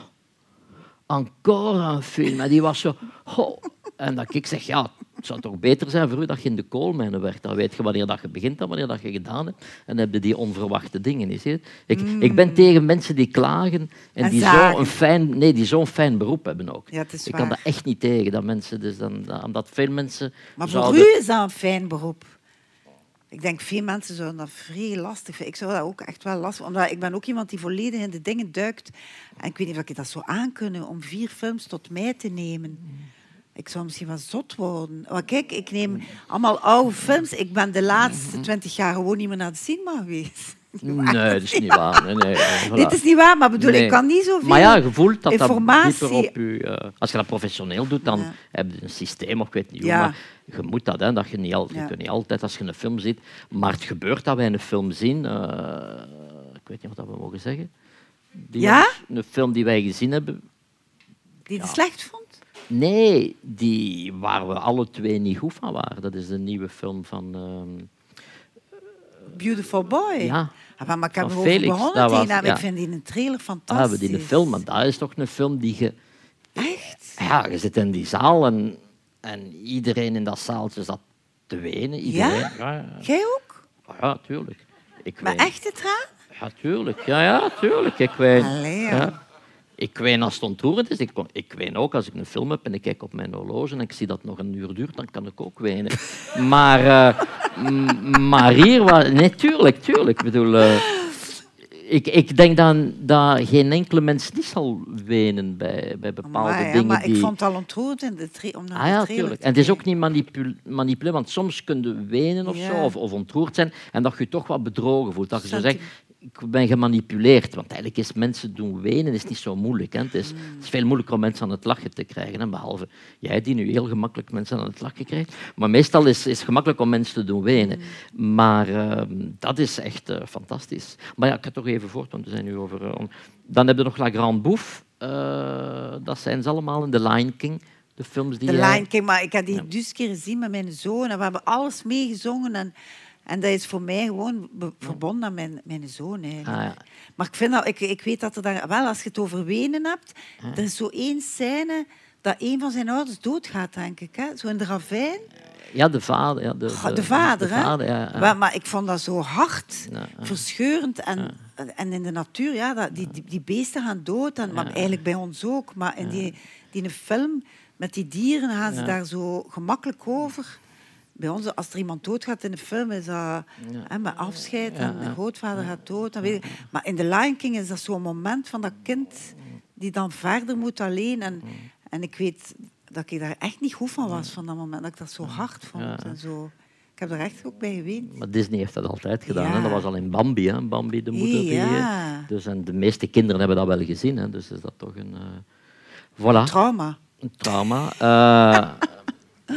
B: encore een film. En die was zo, oh. En dat ik zeg, ja, het zou toch beter zijn voor u dat je in de koolmijnen werkt. Dan weet je wanneer dat je begint en wanneer dat je gedaan hebt. En heb je die onverwachte dingen. zie je? Ik, ik ben tegen mensen die klagen en,
C: Mm. En
B: die zo'n fijn, nee, die zo'n fijn beroep hebben ook.
C: Ja,
B: ik kan dat echt niet tegen, dat mensen, dus dan, dat- omdat veel mensen
C: Maar voor
B: zouden...
C: u is dat een fijn beroep. Ik denk, veel mensen zouden dat vrij lastig vinden. Ik zou dat ook echt wel lastig omdat ik ben ook iemand die volledig in de dingen duikt. En ik weet niet of ik dat zou aankunnen om vier films tot mij te nemen. Ik zou misschien wel zot worden. Maar kijk, ik neem allemaal oude films. Ik ben de laatste twintig jaar gewoon niet meer naar de cinema geweest. <laughs>
B: Nee, dat is niet waar. Nee, nee, <laughs> voilà.
C: Nee, het is niet waar, maar bedoel,
B: Nee.
C: ik kan niet zoveel
B: Maar ja, je voelt dat
C: informatie...
B: dat dieper op je... eh, als je dat professioneel doet, dan
C: Ja.
B: heb je een systeem, of ik weet niet hoe, maar je moet dat, hè, dat je niet, al, je
C: Ja.
B: niet altijd, als je een film ziet... Maar het gebeurt dat wij een film zien, eh, ik weet niet wat we mogen zeggen. Die
C: Ja?
B: Een film die wij gezien hebben,
C: Die het slecht vond?
B: Nee, die waar we alle twee niet goed van waren. Dat is de nieuwe film van... ehm,
C: Beautiful Boy.
B: Ja.
C: Ah, maar, ik heb erover
B: Felix,
C: begonnen
B: was- ja.
C: Ik vind die een trailer
B: Ah,
C: fantastisch.
B: hebben die een film, maar dat is toch een film die je...
C: Echt?
B: Ja, je zit in die zaal en, en iedereen in dat zaaltje zat te wenen. Iedereen.
C: Ja? Jij ook?
B: Ja, tuurlijk. Ik
C: Maar
B: ween.
C: echte traan?
B: Ja, tuurlijk. Ja, ja, tuurlijk. Ik.
C: Allee, ja.
B: Ik ween als het ontroerend is. Ik, ik ween ook als ik een film heb en ik kijk op mijn horloge en ik zie dat het nog een uur duurt, dan kan ik ook wenen. <laughs> Maar, eh, maar hier was... Nee, tuurlijk, tuurlijk. Ik bedoel... eh, ik, ik denk dan dat geen enkele mens niet zal wenen bij, bij bepaalde
C: Maar, ja,
B: dingen
C: maar
B: die...
C: ik vond het al ontroerend in de om naar
B: Ah
C: de
B: ja, tuurlijk. En het is ook niet manipul manipuleren, want soms kun je wenen of
C: Ja.
B: zo, of, of ontroerd zijn, en dat je je toch wat bedrogen voelt. Dat je zo zegt, ik ben gemanipuleerd. Want eigenlijk is mensen doen wenen is niet zo moeilijk. Hè. Het, is, het is veel moeilijker om mensen aan het lachen te krijgen. Hè. Behalve jij die nu heel gemakkelijk mensen aan het lachen krijgt. Maar meestal is het gemakkelijk om mensen te doen wenen. Maar ehm, dat is echt eh, fantastisch. Maar ja, ik ga toch even voort, want we zijn nu over... eh, Dan heb je nog La Grande Bouffe. Eh, dat zijn ze allemaal in The Lion King. De films die jij-
C: Lion King, maar ik heb die dus keer gezien met mijn zoon en we hebben alles meegezongen. En, en dat is voor mij gewoon verbonden aan mijn, mijn zoon. Eigenlijk.
B: Ah, ja.
C: Maar ik, vind dat, ik, ik weet dat er dan, wel, als je het over wenen hebt, er is zo één scène dat een van zijn ouders doodgaat, denk ik. Hè? Zo in de ravijn.
B: Ja, de vader. Ja, de,
C: Goh, De vader,
B: de
C: hè?
B: vader, ja, ja.
C: Maar, maar ik vond dat zo hard, verscheurend. En en in de natuur, ja, dat, die, die, die beesten gaan dood. En, Maar eigenlijk bij ons ook. Maar in die, die film met die dieren gaan ze daar zo gemakkelijk over. Bij ons, als er iemand doodgaat in de film, is dat
B: Ja.
C: hè, met afscheid. En de grootvader gaat dood. Dan weet Maar in The Lion King is dat zo'n moment van dat kind die dan verder moet alleen. En, en ik weet dat ik daar echt niet goed van was van dat moment. Dat ik dat zo hard vond. En zo. Ik heb er echt ook bij geweend.
B: Maar Disney heeft dat altijd gedaan.
C: Ja.
B: Hè? Dat was al in Bambi, hè? Bambi de moeder.
C: Ja.
B: dus, en de meeste kinderen hebben dat wel gezien. Hè? Dus is dat toch een... eh, voilà.
C: Trauma.
B: Een trauma. Eh, <laughs>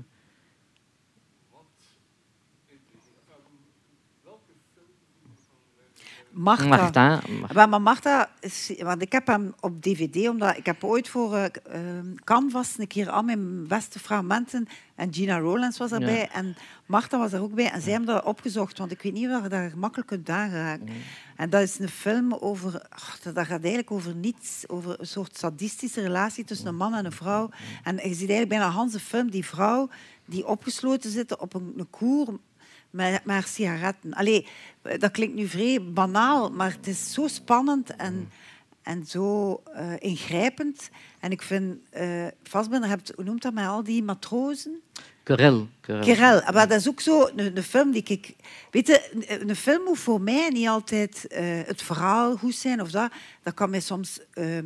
C: Marta.
B: Marta,
C: Maar, maar Marta, is, want ik heb hem op dvd, omdat ik heb ooit voor eh, Canvas een keer al mijn beste fragmenten en Gina Rowlands was daarbij
B: Ja.
C: en Marta was er ook bij en zij hebben dat opgezocht, want ik weet niet of je daar gemakkelijk kunt aangeraken.
B: Mm.
C: En dat is een film over, dat dat gaat eigenlijk over niets, over een soort sadistische relatie tussen een man en een vrouw. En je ziet eigenlijk bijna Hans de film, die vrouw die opgesloten zit op een, een koer met, met haar sigaretten. Allee, dat klinkt nu vrij banaal, maar het is zo spannend en, en zo eh, ingrijpend. En ik vind, eh Fassbinder, hebt, hoe noemt dat met al die matrozen?
B: Querel.
C: Kerel, maar dat is ook zo een, een film die ik... Weet je, een, een film moet voor mij niet altijd eh, het verhaal goed zijn of dat. Dat kan mij soms... ehm,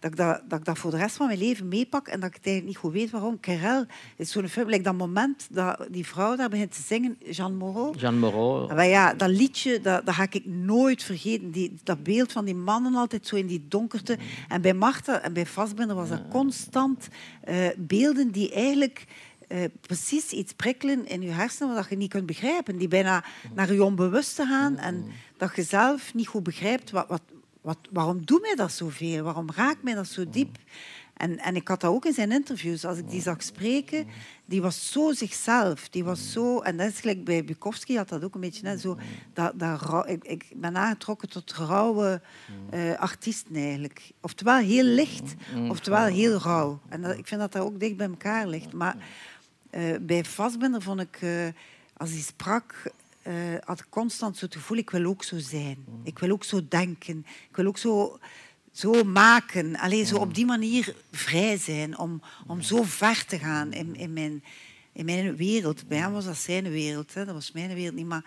C: dat, ik dat, dat ik dat voor de rest van mijn leven meepak en dat ik het eigenlijk niet goed weet waarom. Kerel is zo'n film, like dat moment dat die vrouw daar begint te zingen, Jean Moreau.
B: Jean Moreau.
C: Maar ja, dat liedje, dat, dat ga ik nooit vergeten. Die, dat beeld van die mannen altijd zo in die donkerte. En bij Marta en bij Fassbinder was dat constant eh, beelden die eigenlijk eh, precies iets prikkelen in je hersenen wat je niet kunt begrijpen. Die bijna naar je onbewuste gaan en dat je zelf niet goed begrijpt wat, wat, wat, waarom doet mij dat zoveel? Waarom raakt mij dat zo diep? En, en ik had dat ook in zijn interviews. Als ik die zag spreken, die was zo zichzelf. Die was zo... En dat is gelijk bij Bukowski had dat ook een beetje net zo... Dat, dat ik, ik ben aangetrokken tot rauwe eh, artiesten eigenlijk. Oftewel heel licht, oftewel heel rauw. En ik vind dat dat ook dicht bij elkaar ligt. Maar eh, bij Fassbinder vond ik... eh, als hij sprak, eh, had ik constant zo het gevoel... Ik wil ook zo zijn. Ik wil ook zo denken. Ik wil ook zo zo maken. Alleen zo op die manier vrij zijn. Om, om zo ver te gaan in, in, mijn, in mijn wereld. Bij hem was dat zijn wereld. Hè. Dat was mijn wereld niet. Maar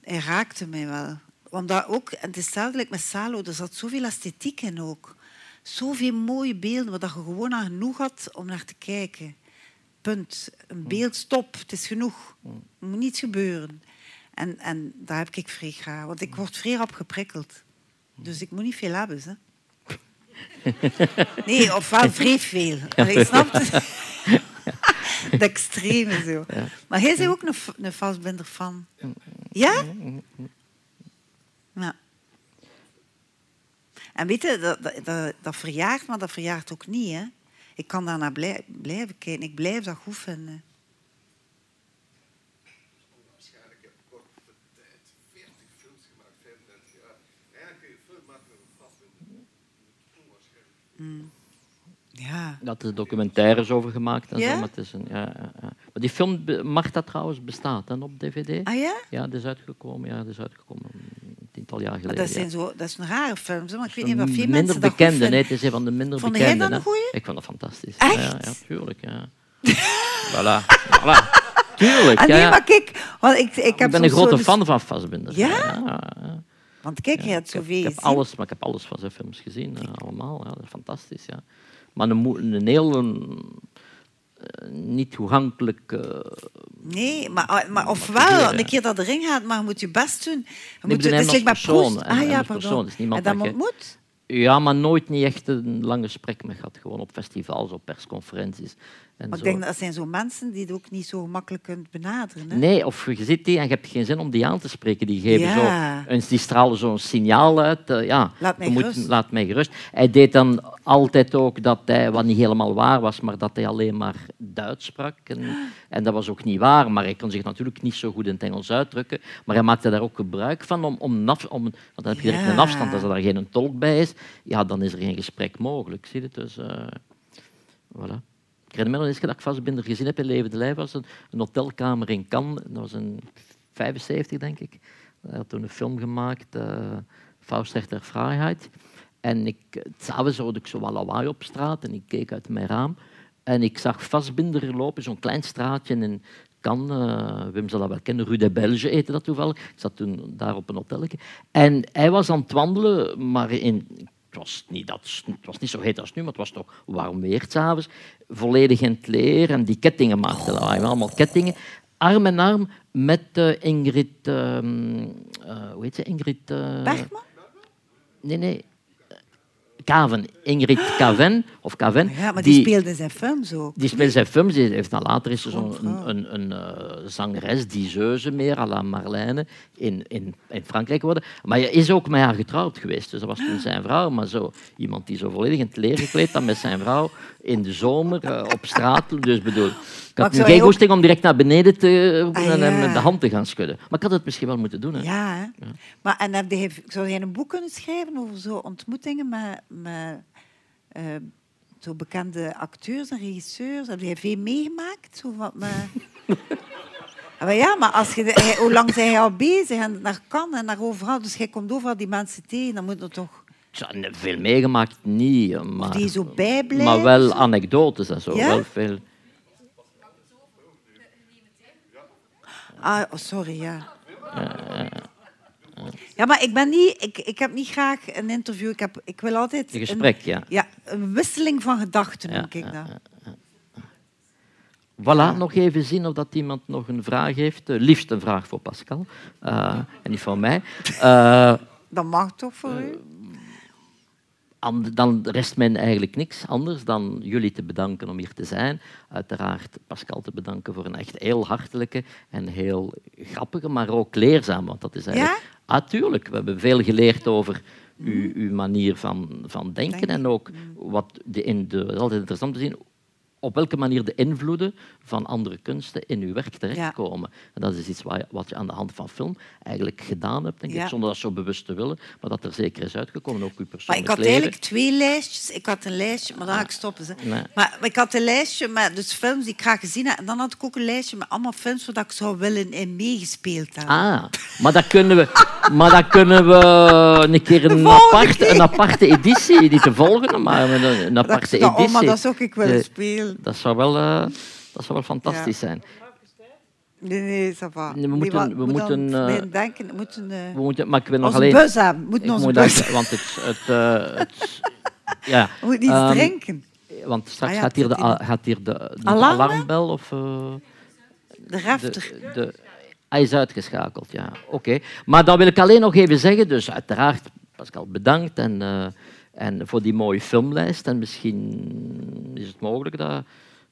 C: hij raakte mij wel. Omdat ook, en het is hetzelfde met Salo. Er zat zoveel esthetiek in ook. Zoveel mooie beelden. Waar dat je gewoon aan genoeg had om naar te kijken. Punt. Een beeld, stop. Het is genoeg. Er moet niets gebeuren. En, en daar heb ik vrij graag. Want ik word vrij rap geprikkeld. Dus ik moet niet veel hebben. Hè. <laughs> Nee, of wel vrij veel. Allee, snap je? <laughs> De extreme zo. Maar jij bent ook een, een vastbinder van. Ja? Ja. En weet je, dat, dat, dat, verjaart, maar dat verjaart ook niet. Hè? Ik kan daarnaar blij- blijven kijken. Ik blijf dat goed vinden. Mm. Ja.
B: Dat er documentaires over gemaakt en
C: Ja?
B: zo. Maar, het is een, ja, ja, maar die film, Marta trouwens, bestaat hè, op dvd.
C: Ah ja?
B: Ja, dat is uitgekomen. Ja, dat is uitgekomen een tiental jaar
C: Maar
B: geleden.
C: dat, zijn zo, dat is een rare film. zo, Maar ik weet niet of veel
B: minder
C: mensen dat
B: bekende,
C: vinden.
B: nee, het is een van de minder
C: Vond jij
B: bekende.
C: dat een goeie?
B: Ik vond dat fantastisch.
C: Echt?
B: Ja, ja, tuurlijk. Ja. voilà. voilà. Tuurlijk.
C: Ah, nee,
B: ja.
C: maar kijk, want ik, ik heb
B: ik ben een grote fan van Fassbinder.
C: Ja? Want kijk, je hebt
B: Ik heb,
C: zoveel
B: ik heb alles, maar ik heb alles van zijn films gezien, eh, allemaal. Ja, fantastisch. Ja. Maar een, een heel een, eh, niet toegankelijk. eh,
C: Nee, maar, maar ofwel, een keer dat erin gaat, maar moet je best doen. Je moet, het is like met
B: persoon,
C: Ah ja, pardon.
B: persoon. Is niemand
C: en
B: dat
C: ontmoet?
B: Ja, maar nooit niet echt een lang gesprek mee gehad. Gewoon op festivals, op persconferenties. En
C: Maar ik
B: zo.
C: denk dat zijn zo mensen die je ook niet zo gemakkelijk kunt benaderen. Hè?
B: Nee, of je zit die en je hebt geen zin om die aan te spreken. Die, geven
C: Ja.
B: zo, die stralen zo'n signaal uit. eh, ja,
C: Laat mij
B: moet-
C: gerust.
B: laat mij gerust. Hij deed dan altijd ook dat hij, wat niet helemaal waar was, maar dat hij alleen maar Duits sprak. En, en dat was ook niet waar, maar hij kon zich natuurlijk niet zo goed in het Engels uitdrukken. Maar hij maakte daar ook gebruik van om, om, naf, om want dan heb je direct een afstand. Als er daar geen tolk bij is, ja, dan is er geen gesprek mogelijk. Zie je? Dus, eh, voilà. Ik herinner me dat Vastbinder gezien heb in Levende Lijf. was een, een hotelkamer in Cannes. Dat was in 75, denk ik. Hij had toen een film gemaakt, uh, Faust der Vrijheid. En ik, s'avonds hoorde ik zo lawaai op straat en ik keek uit mijn raam. En ik zag Vastbinder lopen, zo'n klein straatje in Cannes. Uh, Wim zal dat wel kennen, Rue de Belge heette dat toevallig. Ik zat toen daar op een hotelletje. En hij was aan het wandelen, maar in, het was, niet dat, het was niet zo heet als nu, maar het was toch warm weer s'avonds. Volledig in het leer en die kettingen maakten allemaal kettingen. Arm in arm met uh, Ingrid... Uh, uh, hoe heet ze? Ingrid...
C: Bergman?
B: Nee, nee. Kaven, Ingrid Caven, of Caven.
C: Ja, maar die, die speelde zijn films ook.
B: Die speelde zijn films. Die heeft dan later is zo'n een, een, een uh, zangeres, dieseuse meer, à la Marlène, in, in, in Frankrijk geworden. Maar hij is ook met haar getrouwd geweest. Dus dat was toen zijn vrouw. Maar zo, iemand die zo volledig in het leer gekleed dan met zijn vrouw in de zomer uh, op straat. Dus bedoel, ik had geen goesting om direct naar beneden te ah, en ja. met de hand te gaan schudden. Maar ik had het misschien wel moeten doen. Hè.
C: Ja, hè? ja. Maar en heb je, zou jij een boek kunnen schrijven over zo ontmoetingen met, met uh, zo bekende acteurs en regisseurs? Heb jij veel meegemaakt? Zo wat met... maar ja, maar als je, hoe lang zijn jij al bezig en naar kan en naar overal? Dus jij komt overal die mensen tegen, dan moet er toch...
B: Veel meegemaakt niet, maar,
C: die zo bijblijven.
B: maar wel anekdotes en zo.
C: Ja?
B: Wel veel.
C: Ah, oh, sorry, ja. Uh, ja, maar ik ben niet... Ik, ik heb niet graag een interview. Ik, heb, ik wil altijd...
B: Een gesprek,
C: een,
B: ja.
C: Ja, een wisseling van gedachten
B: ja,
C: noem ik dat.
B: Voilà, nog even zien of dat iemand nog een vraag heeft. Uh, liefst een vraag voor Pascal. Uh, en niet voor mij. Uh,
C: dat mag toch voor u?
B: dan rest mij eigenlijk niks anders dan jullie te bedanken om hier te zijn. Uiteraard Pascal te bedanken voor een echt heel hartelijke en heel grappige, maar ook leerzaam. Want dat is eigenlijk...
C: Ja?
B: Ah. We hebben veel geleerd over uw, uw manier van, van denken
C: Denk.
B: en ook wat de, in de, het is altijd interessant te zien op welke manier de invloeden van andere kunsten in uw werk terechtkomen. Ja. En dat is iets wat je, aan de hand van film eigenlijk gedaan hebt, denk
C: ja.
B: ik, zonder dat zo bewust te willen, maar dat er zeker is uitgekomen, ook uw persoonlijk
C: Maar ik had
B: leven.
C: eigenlijk twee lijstjes. Ik had een lijstje, maar dan ga ik stoppen. Ze.
B: Nee.
C: Maar, ik had een lijstje met dus films die ik graag gezien heb. En dan had ik ook een lijstje met allemaal films waar ik zou willen in meegespeeld hebben.
B: Ah, maar dat kunnen we, maar dat kunnen we een keer een, apart, een aparte editie, niet de volgende, maar een, aparte
C: dat,
B: editie.
C: Oh, maar dat zou ik willen spelen.
B: Dat zou wel, uh, dat zou wel fantastisch zijn.
C: Nee, nee, ça va.
B: Nee, we moeten...
C: Nee,
B: we moeten
C: uh, denken, we moeten, uh,
B: we moeten maar ik wil nog alleen...
C: bus hebben. Moeten onze bus
B: Want het... het, het <laughs> ja.
C: We moeten iets um, drinken.
B: Want straks ah, ja, gaat, hier de, gaat hier de, de
C: Alarm?
B: alarmbel of...
C: De refter.
B: De, de, hij is uitgeschakeld, ja. Oké. Okay. Maar dan wil ik alleen nog even zeggen, dus uiteraard, Pascal, bedankt en, en voor die mooie filmlijst. En misschien is het mogelijk dat,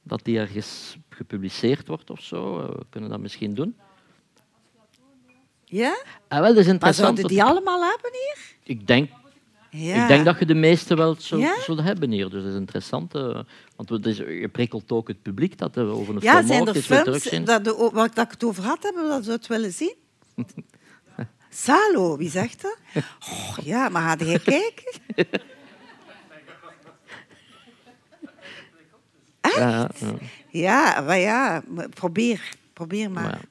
B: dat die ergens gepubliceerd wordt of zo. Uh, we kunnen dat misschien doen.
C: Ja?
B: Ah, wel, dat is interessant.
C: Maar zouden die allemaal hebben hier?
B: Ik denk,
C: ja.
B: ik denk dat je de meeste wel zo,
C: ja?
B: zullen hebben hier. Dus dat is interessant. Uh, want is, je prikkelt ook het publiek dat er over een
C: ja,
B: film
C: zijn er films dat, de, waar ik het over had hebben, dat ze het willen zien? <laughs> Salo, wie zegt dat? Oh, ja, maar ga jij kijken? Echt?
B: Ja,
C: ja. ja, maar ja, probeer, probeer maar.
B: maar.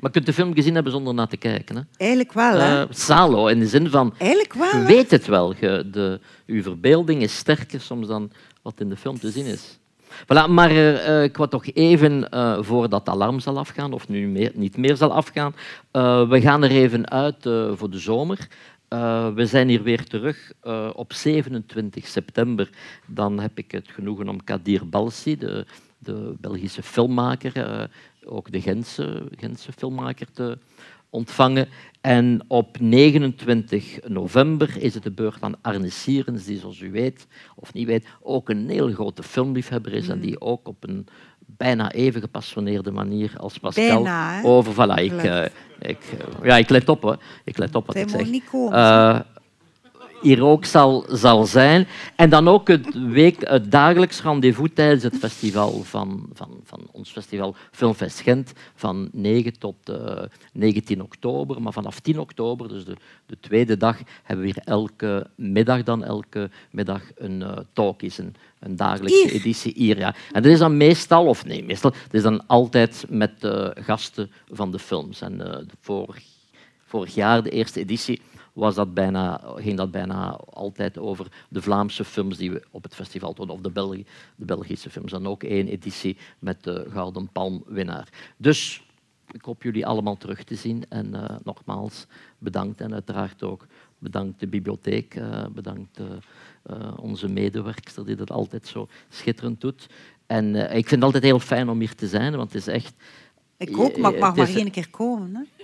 B: Maar je kunt de film gezien hebben zonder naar te kijken. Hè?
C: Eigenlijk wel, hè?
B: Uh, Salo, in de zin van...
C: Eigenlijk wel,
B: Je weet het wel. Je, de, uw verbeelding is sterker soms dan wat in de film te zien is. Voilà, maar uh, ik wou toch even, uh, voordat het alarm zal afgaan, of nu niet meer zal afgaan, we gaan er even uit voor de zomer. we zijn hier weer terug op 27 september. Dan heb ik het genoegen om Kadir Balsi, de, de Belgische filmmaker, ook de Gentse, Gentse filmmaker te ontvangen. En op 29 november is het de beurt aan Arne Sierens, die zoals u weet, of niet weet, ook een heel grote filmliefhebber is mm. en die ook op een bijna even gepassioneerde manier als Pascal
C: Bijna,
B: over. Voilà, ik, eh, ik, eh, ja, ik let op, hè. ik let op wat
C: Zij
B: ik zeg.
C: niet komen,
B: Eh, hier ook zal, zal zijn. En dan ook het, week, het dagelijks rendezvous tijdens het festival van, van, van ons festival Filmfest Gent van 9 tot eh, 19 oktober. Maar vanaf 10 oktober, dus de, de tweede dag, hebben we hier elke middag dan elke middag een eh talk, is een, een dagelijkse
C: Hier?
B: editie hier. Ja. En dat is dan meestal, of nee, meestal, dat is dan altijd met eh, gasten van de films. En eh, vorig, vorig jaar, de eerste editie, was dat bijna, ging dat bijna altijd over de Vlaamse films die we op het festival tonen, of de, Belgi- de Belgische films. Dan ook één editie met de Gouden Palm-winnaar. Dus ik hoop jullie allemaal terug te zien. En eh, nogmaals, bedankt. En uiteraard ook bedankt de bibliotheek, eh, bedankt eh, onze medewerkster die dat altijd zo schitterend doet. En ik vind het altijd heel fijn om hier te zijn, want het is echt...
C: Ik ook, maar ik mag maar één keer komen. Hè?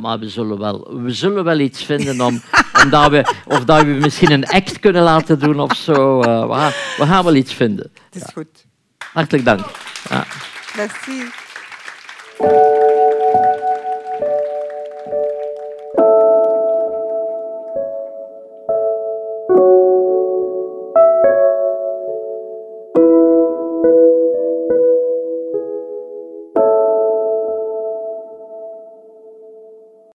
B: Maar we zullen wel, we zullen wel iets vinden om, omdat we, of dat we misschien een act kunnen laten doen of zo. Eh, we, gaan, we gaan wel iets vinden.
C: Het is goed.
B: Hartelijk dank. Ja.
C: Merci.